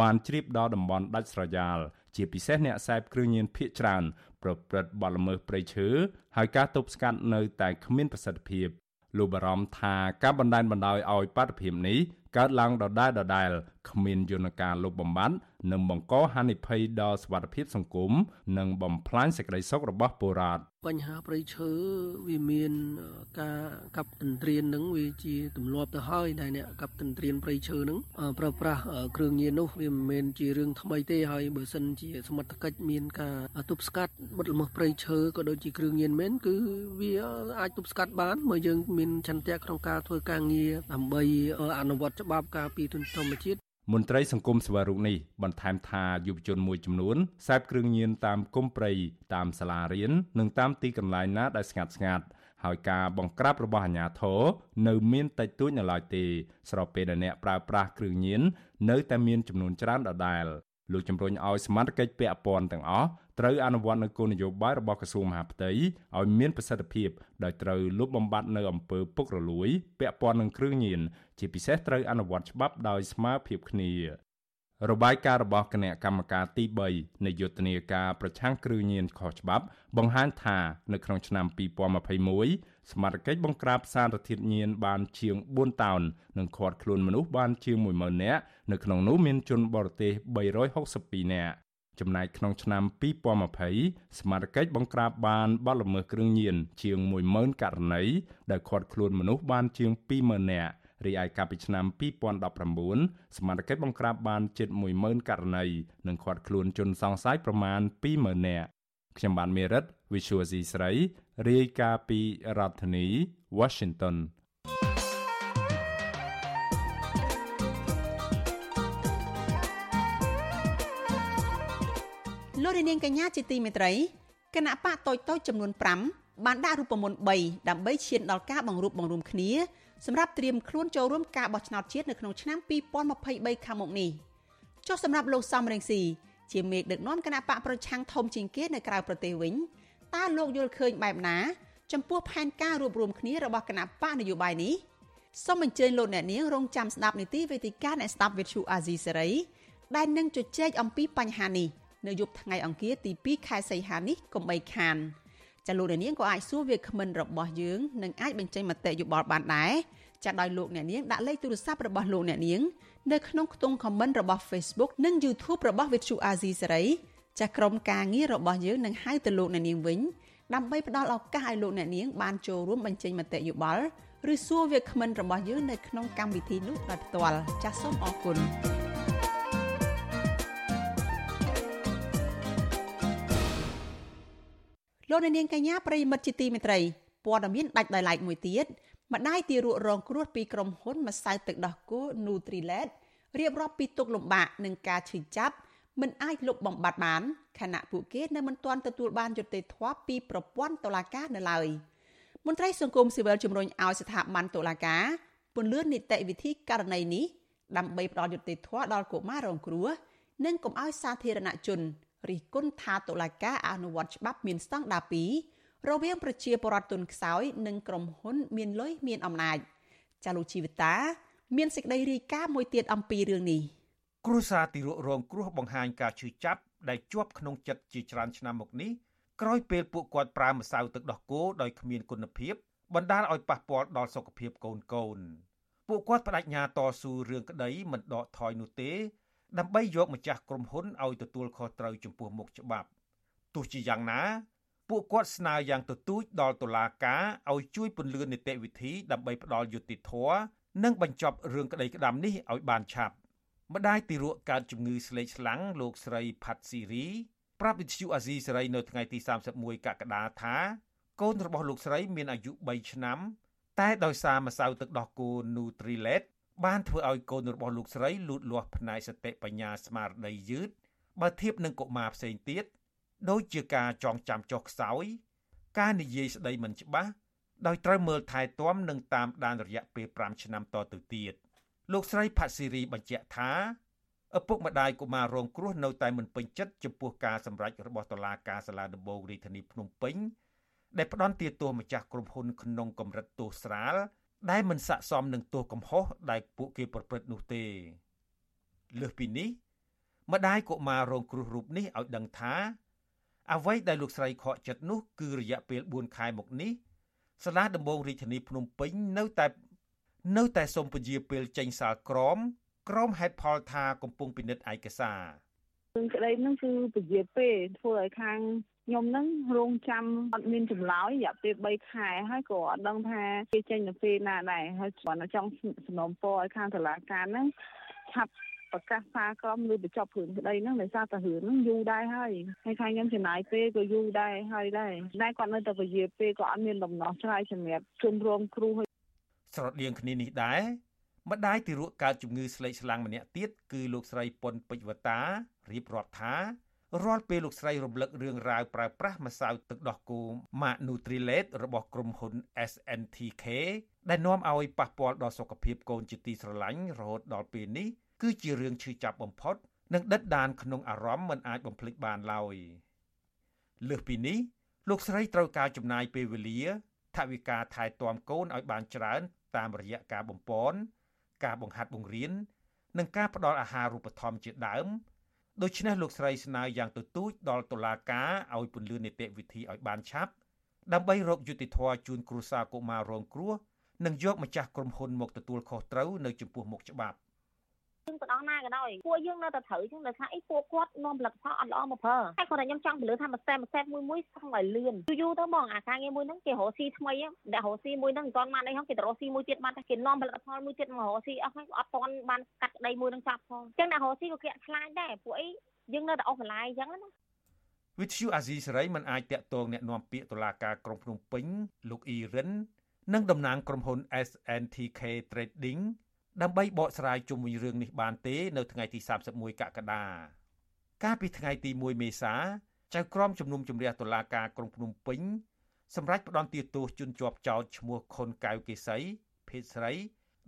បានជ្រាបដល់តំបន់ដាច់ស្រយាលជាពិសេសអ្នកខ្សែគ្រឿងញៀនភៀកច្រើន ប្រព្រឹត្តបទល្មើសព្រៃឈើហើយការទប់ស្កាត់នៅតែគ្មានប្រសិទ្ធភាពលោកបារម្ភថាការបណ្តែនបណ្ដោយឲ្យបាតុភិបនេះកើតឡើងដដែលដដែលគ្មានយន្តការលុបបំបាត់ និងបង្កហានិភ័យដល់សុខភាពសង្គមនិងបំផ្លាញសេចក្តីសុខរបស់ពលរដ្ឋបញ្ហាព្រៃឈើវាមានការកាប់ទន្ទ្រាននឹងវាជាទម្លាប់ទៅហើយដែលអ្នកកាប់ទន្ទ្រានព្រៃឈើនឹងប្រើប្រាស់គ្រឿងញៀននោះវាមិនមែនជារឿងថ្មីទេហើយបើសិនជាសមត្ថកិច្ចមានការទប់ស្កាត់បទល្មើសព្រៃឈើក៏ដូចជាគ្រឿងញៀនមែនគឺវាអាចទប់ស្កាត់បានបើយើងមានចន្ទៈក្នុងការធ្វើការងារដើម្បីអនុវត្តច្បាប់ការពារទុនធម្មជាតិ មន្ត្រីសង្គមសវរុនេះបន្ថែមថាយុវជនមួយចំនួនសែបគ្រឿងញៀនតាមគុំព្រៃតាមសាលារៀននិងតាមទីកន្លែងណាដែលស្ងាត់ស្ងាត់ហើយការបង្ក្រាបរបស់អាជ្ញាធរនៅមានតិចតួចនៅឡើយទេ ស្របពេលដែលអ្នកប្រើប្រាស់គ្រឿងញៀននៅតែមានចំនួនច្រើនដដែលលោកជំរុញឲ្យសមាជិកពាក់ព័ន្ធទាំងអស់ ត្រូវអនុវត្តនូវគោលនយោបាយរបស់ក្រសួងមហាផ្ទៃឲ្យមានប្រសិទ្ធភាពដោយត្រូវលុបបំបាត់នៅអំពើពុករលួយពាក់ព័ន្ធនឹងគ្រឿងញៀនជាពិសេសត្រូវអនុវត្តច្បាប់ដោយស្មើភាពគ្នារបាយការណ៍របស់គណៈកម្មការទី3នៃយុទ្ធនាការប្រឆាំងគ្រឿងញៀនខុសច្បាប់ បង្ហាញថានៅក្នុងឆ្នាំ2021សមាជិកបង្ក្រាបសារធាតុញៀនបានជាង4តោននិងឃាត់ខ្លួនមនុស្សបានជាង10000នាក់នៅក្នុងនោះមានជនបរទេស362នាក់ ចំណែកក្នុងឆ្នាំ2020សមាជិកបង្ក្រាបបានបទល្មើសគ្រឿងញៀនជាង10000ករណីដែលឃាត់ខ្លួនមនុស្សបានជាង20000នាក់រីឯកាលពីឆ្នាំ2019សមាជិកបង្ក្រាបបានជិត10000ករណីនិងឃាត់ខ្លួនជនសង្ស័យប្រមាណ20000នាក់ខ្ញុំបានមេរិត Visual C ស្រីរាយការណ៍ពីរដ្ឋធានី Washington លោកនាងកញ្ញាជាទីមេត្រីគណៈបកតូចតូចចំនួន5បានដាក់រូបមន្ត3ដើម្បីឈានដល់ការបង្រួបបង្រួមគ្នាសម្រាប់ត្រៀមខ្លួនចូលរួមការបោះឆ្នោតជាតិនៅក្នុងឆ្នាំ2023ខាងមុខនេះចុះសម្រាប់លោកសំរងស៊ីជាមេដឹកនាំគណៈបកប្រឆាំងធំជាងគេនៅក្រៅប្រទេសវិញតើលោកយល់ឃើញបែបណា ចំពោះផែនការរួបរวมគ្នារបស់គណៈបកនយោបាយនេះសូមអញ្ជើញលោកអ្នកនាងរងចាំស្ដាប់នីតិវេទិកាអ្នកស្ដាប់វិទ្យុអាស៊ីសេរីដែលនឹងជជែកអំពីបញ្ហានេះ នៅយប់ថ្ងៃអង្គារទី2ខែសីហានេះកុំបីខានចាលោកអ្នកនាងក៏អាចសួរវាគ្មិនរបស់យើងនិងអាចបញ្ចេញមតិយោបល់បានដែរចាដោយលោកអ្នកនាងដាក់លេខទូរស័ព្ទរបស់លោកអ្នកនាងនៅក្នុងខ្ទង់ comment របស់ Facebook និង YouTube របស់ Vithu Azizi សេរីចាក្រុមការងាររបស់យើងនឹងហៅទៅលោកអ្នកនាងវិញដើម្បីផ្ដល់ឱកាសឲ្យលោកអ្នកនាងបានចូលរួមបញ្ចេញមតិយោបល់ឬសួរវាគ្មិនរបស់យើងនៅក្នុងកម្មវិធីនោះដោយផ្ទាល់ចាសសូមអរគុណ លោកនាងកញ្ញាប្រិមិត្តជាទីមេត្រីព័ត៌មានដាច់ដោយឡែកមួយទៀតម្ដាយទារករងគ្រោះពីក្រុមហ៊ុនម្សៅទឹកដោះគោ Nutrilett រៀបរាប់ពីទុកលំបាកនឹងការឈឺចាប់មិនអាចលុបបំបាត់បានខណៈពួកគេនៅមិនទាន់ទទួលបានយុត្តិធម៌ពីប្រព័ន្ធតុលាការនៅឡើយមន្ត្រីសង្គមស៊ីវិលជំរុញឲ្យស្ថាប័នតុលាការពន្លឿននីតិវិធីករណីនេះដើម្បីផ្ដល់យុត្តិធម៌ដល់កុមាររងគ្រោះនិងកុំឲ្យសាធារណជន រិះគន់ថាតុលាការអនុវត្តច្បាប់មានស្តង់ដារ2រវាងប្រជាពលរដ្ឋទុនខ្សោយនិងក្រុមហ៊ុនមានលុយមានអំណាចចាលូជីវិតា មានសេចក្តីរាយការណ៍មួយទៀតអំពីរឿងនេះគ្រួសារទីរករងគ្រោះបង្ហាញការឈឺចាប់ដែលជាប់ក្នុងចិត្តជាច្រើនឆ្នាំមកនេះក្រោយពេលពួកគាត់ប្រើម្សៅទឹកដោះគោដោយគ្មានគុណភាពបណ្ដាលឲ្យប៉ះពាល់ដល់សុខភាពកូនកូនពួកគាត់បដិញ្ញាតស៊ូរឿងក្តីមិនដកថយនោះទេ ដើម្បីយកម្ចាស់ក្រុមហ៊ុនឲ្យទទួលខុសត្រូវចំពោះមុខច្បាប់ទោះជាយ៉ាងណា ពួកគាត់ស្នើយ៉ាងទទូចដល់តុលាការឲ្យជួយពន្លឿននីតិវិធីដើម្បីផ្ដល់យុត្តិធម៌និងបញ្ចប់រឿងក្តីក្តាំនេះឲ្យបានឆាប់ម្ដាយទីរក់កើតជំងឺស្លេកស្លាំងលោកស្រីផាត់ស៊ីរីប្រាប់វិទ្យុអាស៊ីសេរីនៅថ្ងៃទី31កក្កដាថាកូនរបស់លោកស្រីមានអាយុ3ឆ្នាំតែដោយសារម្សៅទឹកដោះគោ Nutrilett បានធ្វើឲ្យកូនរបស់លោកស្រីលូតលាស់ផ្នែកសតិបញ្ញាស្មារតីយឺតបើធៀបនឹងកុមារផ្សេងទៀតដូចជាការចងចាំចុះខ្សោយ ការនិយាយស្ដីមិនច្បាស់ដោយត្រូវមើលថែទាំនិងតាមដានរយៈពេល5ឆ្នាំតទៅទៀតលោកស្រីផាត់ស៊ីរីបញ្ជាក់ថាឪពុកម្ដាយកុមាររងគ្រោះនៅតែមិនពេញចិត្តចំពោះការសម្រេចរបស់តុលាការសាលាដំបងរាជធានីភ្នំពេញដែលផ្ដន្ទាទោសម្ចាស់ក្រុមហ៊ុនក្នុងកម្រិតទោសស្រាល ដែលមិនស័ក្តិសមនឹងទោសកំហុសដែលពួកគេប្រព្រឹត្តនោះទេលើសពីនេះម្ដាយកុមាររងគ្រោះរូបនេះឲ្យដឹងថាអ្វីដែលលោកស្រីខកចិត្តនោះគឺរយៈពេល4ខែមកនេះសាលាដំបងរាជធានីភ្នំពេញនៅតែនៅតែសូមពជាពេលចេញសាលក្រមក្រមហេតុផលថាកំពុងពិនិត្យឯកសាររឿងក្តីហ្នឹងគឺពជាពេលធ្វើឲ្យខាង ខ្ញុំហ្នឹងរងចាំអត់មានចម្លើយរយៈពេល3ខែហើយក៏អត់ដឹងថាគេចេញទៅពេលណាដែរហើយគាត់ចង់សំណូមពរឲ្យខាងតុលាការហ្នឹងឆាប់ប្រកាសសារក្រមឬបញ្ចប់រឿងក្តីហ្នឹងដោយសារតែរឿងហ្នឹងយូរដែរហើយហើយខាងខ្ញុំចំណាយពេលក៏យូរដែរហើយដែរតែគាត់នៅតែពជាពេលក៏អត់មានដំណោះស្រាយសម្រាប់ជនរងគ្រោះស្រដៀងគ្នានេះដែរម្ដាយទីរក់កើតជំងឺស្លេកស្លាំងម្នាក់ទៀតគឺលោកស្រីប៉ុនពេជ្រវតារៀបរាប់ថា រាល់ពេលលោកស្រីរំលឹករឿងរ៉ាវប្រើប្រាស់ម្សៅទឹកដោះគោ Mac Nutrilett របស់ក្រុមហ៊ុន SNTK ដែលនាំឲ្យប៉ះពាល់ដល់សុខភាពកូនជាទីស្រឡាញ់រហូតដល់ពេលនេះគឺជារឿងឈឺចាប់បំផុត និងដិតដានក្នុងអារម្មណ៍មិនអាចបំភ្លេចបានឡើយលើសពីនេះលោកស្រីត្រូវការចំណាយពេលវេលាថវិកាថែទាំកូនឲ្យបានច្រើន តាមរយៈការបំពន់ការបង្ហាត់បង្រៀននិងការផ្ដល់អាហារូបត្ថម្ភជាដើម ដូច្នេះលោកស្រីស្នើយ៉ាងទទូចដល់តុលាការឲ្យពន្យានីតិវិធីឲ្យបានឆាប់ដើម្បីរកយុត្តិធម៌ជូនគ្រួសារកុមាររងគ្រោះនិងយកម្ចាស់ក្រុមហ៊ុនមកទទួលខុសត្រូវនៅចំពោះមុខច្បាប់ យើងទៅដល់ណាក៏ដោយពួកយើងនៅតែត្រូវចឹងដោយថាអីពួកគាត់នាំផលិតផលអត់ល្អមកប្រើហើយគាត់តែខ្ញុំចង់ពលឺថាមួយសែមួយសែមួយមួយស្ងឲ្យលឿនយូរទៅបងអាការងារមួយហ្នឹងគេរកស៊ីថ្មីដែលរកស៊ីមួយហ្នឹងមិនទាន់បានអីហ្នឹងគេទៅរកស៊ីមួយទៀតបានតែគេនាំផលិតផលមួយទៀតមករកស៊ីអស់ហ្នឹងអត់ទាន់បានកាត់ក្តីមួយហ្នឹងចាប់ផងចឹងអ្នករកស៊ីក៏គេខ្លាចដែរពួកអីយើងនៅតែអស់បន្លាយចឹងណាវិទ្យុអាស៊ីសេរីមិនអាចតាក់ទងแนะនាំពាក្យតុលាការក្រុងភ្នំពេញលោកអ៊ីរិននិងតំណាងក្រុមហ៊ុន SNTK Trading ដើម្បីបកស្រាយជុំវិញរឿងនេះបានទេនៅថ្ងៃទី31កក្កដាកាលពីថ្ងៃទី1មេសាចៅក្រមជំនុំជម្រះតុលាការក្រុងភ្នំពេញសម្រាប់ផ្ដន្ទាទោសជនជាប់ចោតឈ្មោះខុនកៅកេសីភេទស្រី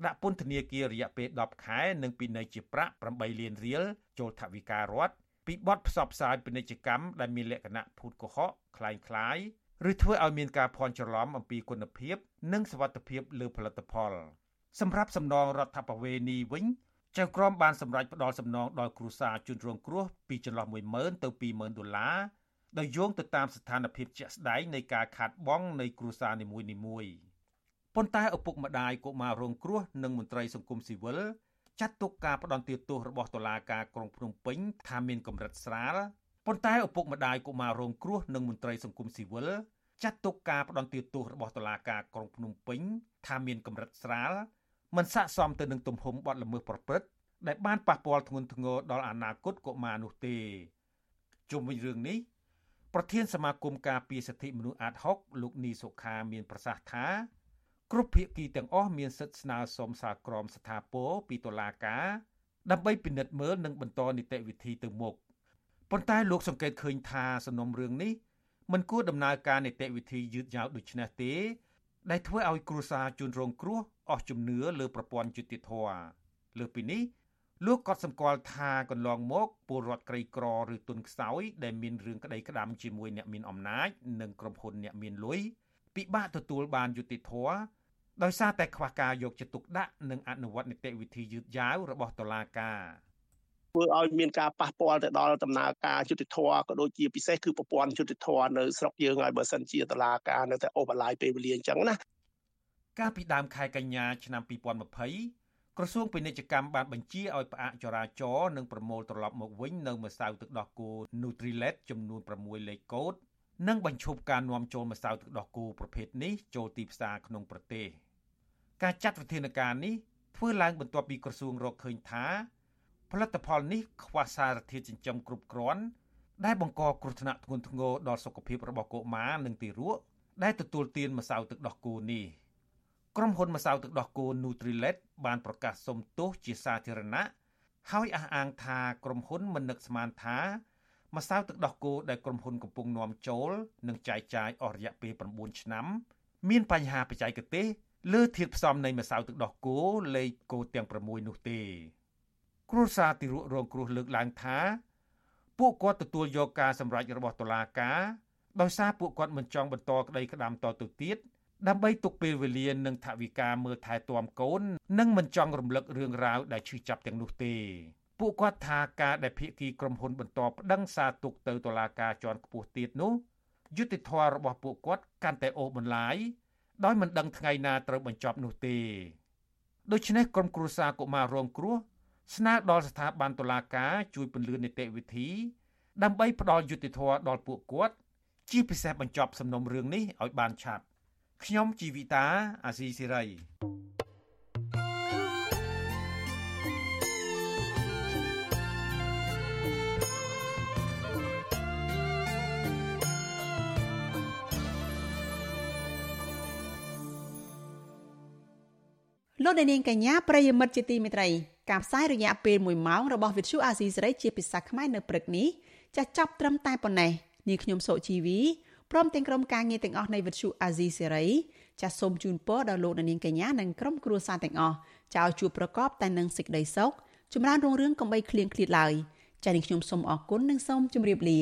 ដាក់ពន្ធនាគាររយៈពេល10ខែនិងពិន័យជាប្រាក់8លានរៀលចូលថវិការដ្ឋពីបទផ្សព្វផ្សាយពាណិជ្ជកម្មដែលមានលក្ខណៈភូតកុហកคล้ายคล้ายឬធ្វើឲ្យមានការភ័ន្តច្រឡំអំពីគុណភាពនិងសវត្ថិភាពលើផលិតផល សម្រាប់សំណងរដ្ឋបវេនីវិញចៅក្រមបានសម្រេចផ្ដល់សំណងដល់គ្រួសារជនរងគ្រោះពីចន្លោះ10000ទៅ20000ដុល្លារដោយយោងទៅតាមស្ថានភាពជាក់ស្ដែងនៃការខាតបង់នៃគ្រួសារនីមួយៗប៉ុន្តែឪពុកម្ដាយកុមាររងគ្រោះនិងមន្ត្រីសង្គមស៊ីវិលចាត់ទុកការផ្ដន្ទាទោសរបស់តុលាការក្រុងភ្នំពេញថាមានកម្រិតស្រាលប៉ុន្តែឪពុកម្ដាយកុមាររងគ្រោះនិងមន្ត្រីសង្គមស៊ីវិលចាត់ទុកការផ្ដន្ទាទោសរបស់តុលាការក្រុងភ្នំពេញថាមានកម្រិតស្រាល មិនស័ក្តិសមទៅនឹងទំហំបទល្មើសប្រព្រឹត្តដែលបានប៉ះពាល់ធ្ងន់ធ្ងរដល់អនាគតកុមារនោះទេជុំវិញរឿងនេះប្រធានសមាគមការពារសិទ្ធិមនុស្សអាត6លោកនីសុខាមានប្រសាសន៍ថាគ្រប់ភាគីទាំងអស់មានសិទ្ធិស្នើសុំសាលក្រមស្ថាពរពីតុលាការដើម្បីពិនិត្យមើលនិងបន្តនីតិវិធីទៅមុខប៉ុន្តែលោកសង្កេតឃើញថាសំណុំរឿងនេះមិនគួរដំណើរការនីតិវិធីយឺតយ៉ាវដូចនេះទេ ដែលធ្វើឲ្យគ្រួសារជនរងគ្រោះ អស់ជំនឿលើប្រព័ន្ធយុតិធធលើពីនេះលោកក៏សម្គាល់ថាកន្លងមកពលរដ្ឋក្រីក្រឬទុនខ្សោយដែលមានរឿងក្តីក្តាំជាមួយអ្នកមានអំណាចនិងក្រុមហ៊ុនអ្នកមានលុយពិបាកទទួលបានយុតិធធដោយសារតែខ្វះការយកចិត្តទុកដាក់និងអនុវត្តនីតិវិធីយឺតយ៉ាវរបស់តុលាការធ្វើឲ្យមានការប៉ះពាល់ទៅដល់ដំណើរការយុតិធធក៏ដូចជាពិសេសគឺប្រព័ន្ធយុតិធធនៅស្រុកយើងហើយបើសិនជាតុលាការនៅតែអូសបន្លាយពេលវេលាអញ្ចឹងណា កាលពីដើមខែកញ្ញាឆ្នាំ2020ក្រសួងពាណិជ្ជកម្មបានបញ្ជាឲ្យផ្អាកចរាចរណ៍និងប្រមូលត្រឡប់មកវិញនៅម្សៅទឹកដោះគោ Nutrilett ចំនួន6លេខកូដនិងបញ្ឈប់ការនាំចូលម្សៅទឹកដោះគោប្រភេទនេះចូលទីផ្សារក្នុងប្រទេសការចាត់វិធានការនេះធ្វើឡើងបន្ទាប់ពីក្រសួងរកឃើញថាផលិតផលនេះខ្វះសារធាតុចិញ្ចឹមគ្រប់គ្រាន់ដែលបង្កគ្រោះថ្នាក់ធ្ងន់ធ្ងរដល់សុខភាពរបស់កុមារនិងទារកដែលទទួលទានម្សៅទឹកដោះគោនេះ។ ក្រុមហ៊ុនម្សៅទឹកដោះគោ Nutrilett បានប្រកាសសុំទោសជាសាធារណៈហើយអះអាងថាក្រុមហ៊ុនមិននឹកស្មានថាម្សៅទឹកដោះគោដែលក្រុមហ៊ុនកំពុងនាំចូលនិងចែកចាយអស់រយៈពេល9ឆ្នាំមានបញ្ហាបច្ចេកទេសលើធាតុផ្សំនៃម្សៅទឹកដោះគោលេខគោទាំង6នោះទេ គ្រួសារទីរករងគ្រោះលើកឡើងថាពួកគាត់ទទួលយកការសម្រេចរបស់តុលាការដោយសារពួកគាត់មិនចង់បន្តក្តីក្តាំតទៅទៀត ដើម្បីទុកពេលវេលានិងថវិកាមើលថែទាំកូន និងមិនចង់រំលឹករឿងរ៉ាវដែលឈឺចាប់ទាំងនោះទេពួកគាត់ថាការដែលភាគីក្រុមហ៊ុនបន្តប្តឹងសារទុកទៅតុលាការជាន់ខ្ពស់ទៀតនោះយុតិធធម៌របស់ពួកគាត់កាន់តែអូសបន្លាយដោយមិនដឹងថ្ងៃណាត្រូវបញ្ចប់នោះទេដូច្នេះក្រុមគ្រួសារកុមាររងគ្រោះស្នើដល់ស្ថាប័នតុលាការជួយពន្លឿននីតិវិធី ដើម្បីផ្ដល់យុត្តិធម៌ដល់ពួកគាត់ជាពិសេសបញ្ចប់សំណុំរឿងនេះឲ្យបានឆាប់ ខ្ញុំជីវិតាអាស៊ីសេរីលោកនាងកញ្ញាប្រិយមិត្តជាទីមេត្រីការផ្សាយរយៈពេល1ម៉ោងរបស់វិទ្យុអាស៊ីសេរីជាភាសាខ្មែរនៅព្រឹកនេះចាស់ចប់ត្រឹមតែប៉ុណ្ណេះនាងខ្ញុំសុជីវី ព្រមទាំងក្រុមការងារទាំងអស់នៃវិទ្យុអាស៊ីសេរីចាសសូមជូនពរដល់លោកនាងកញ្ញានិងក្រុមគ្រួសារទាំងអស់ចៅជួបប្រកបតែនឹងសេចក្តីសុខចម្រើនរុងរឿងកំបីគ្លៀងគ្លាតឡើយចា៎នាងខ្ញុំសូមអរគុណនិងសូមជម្រាបលា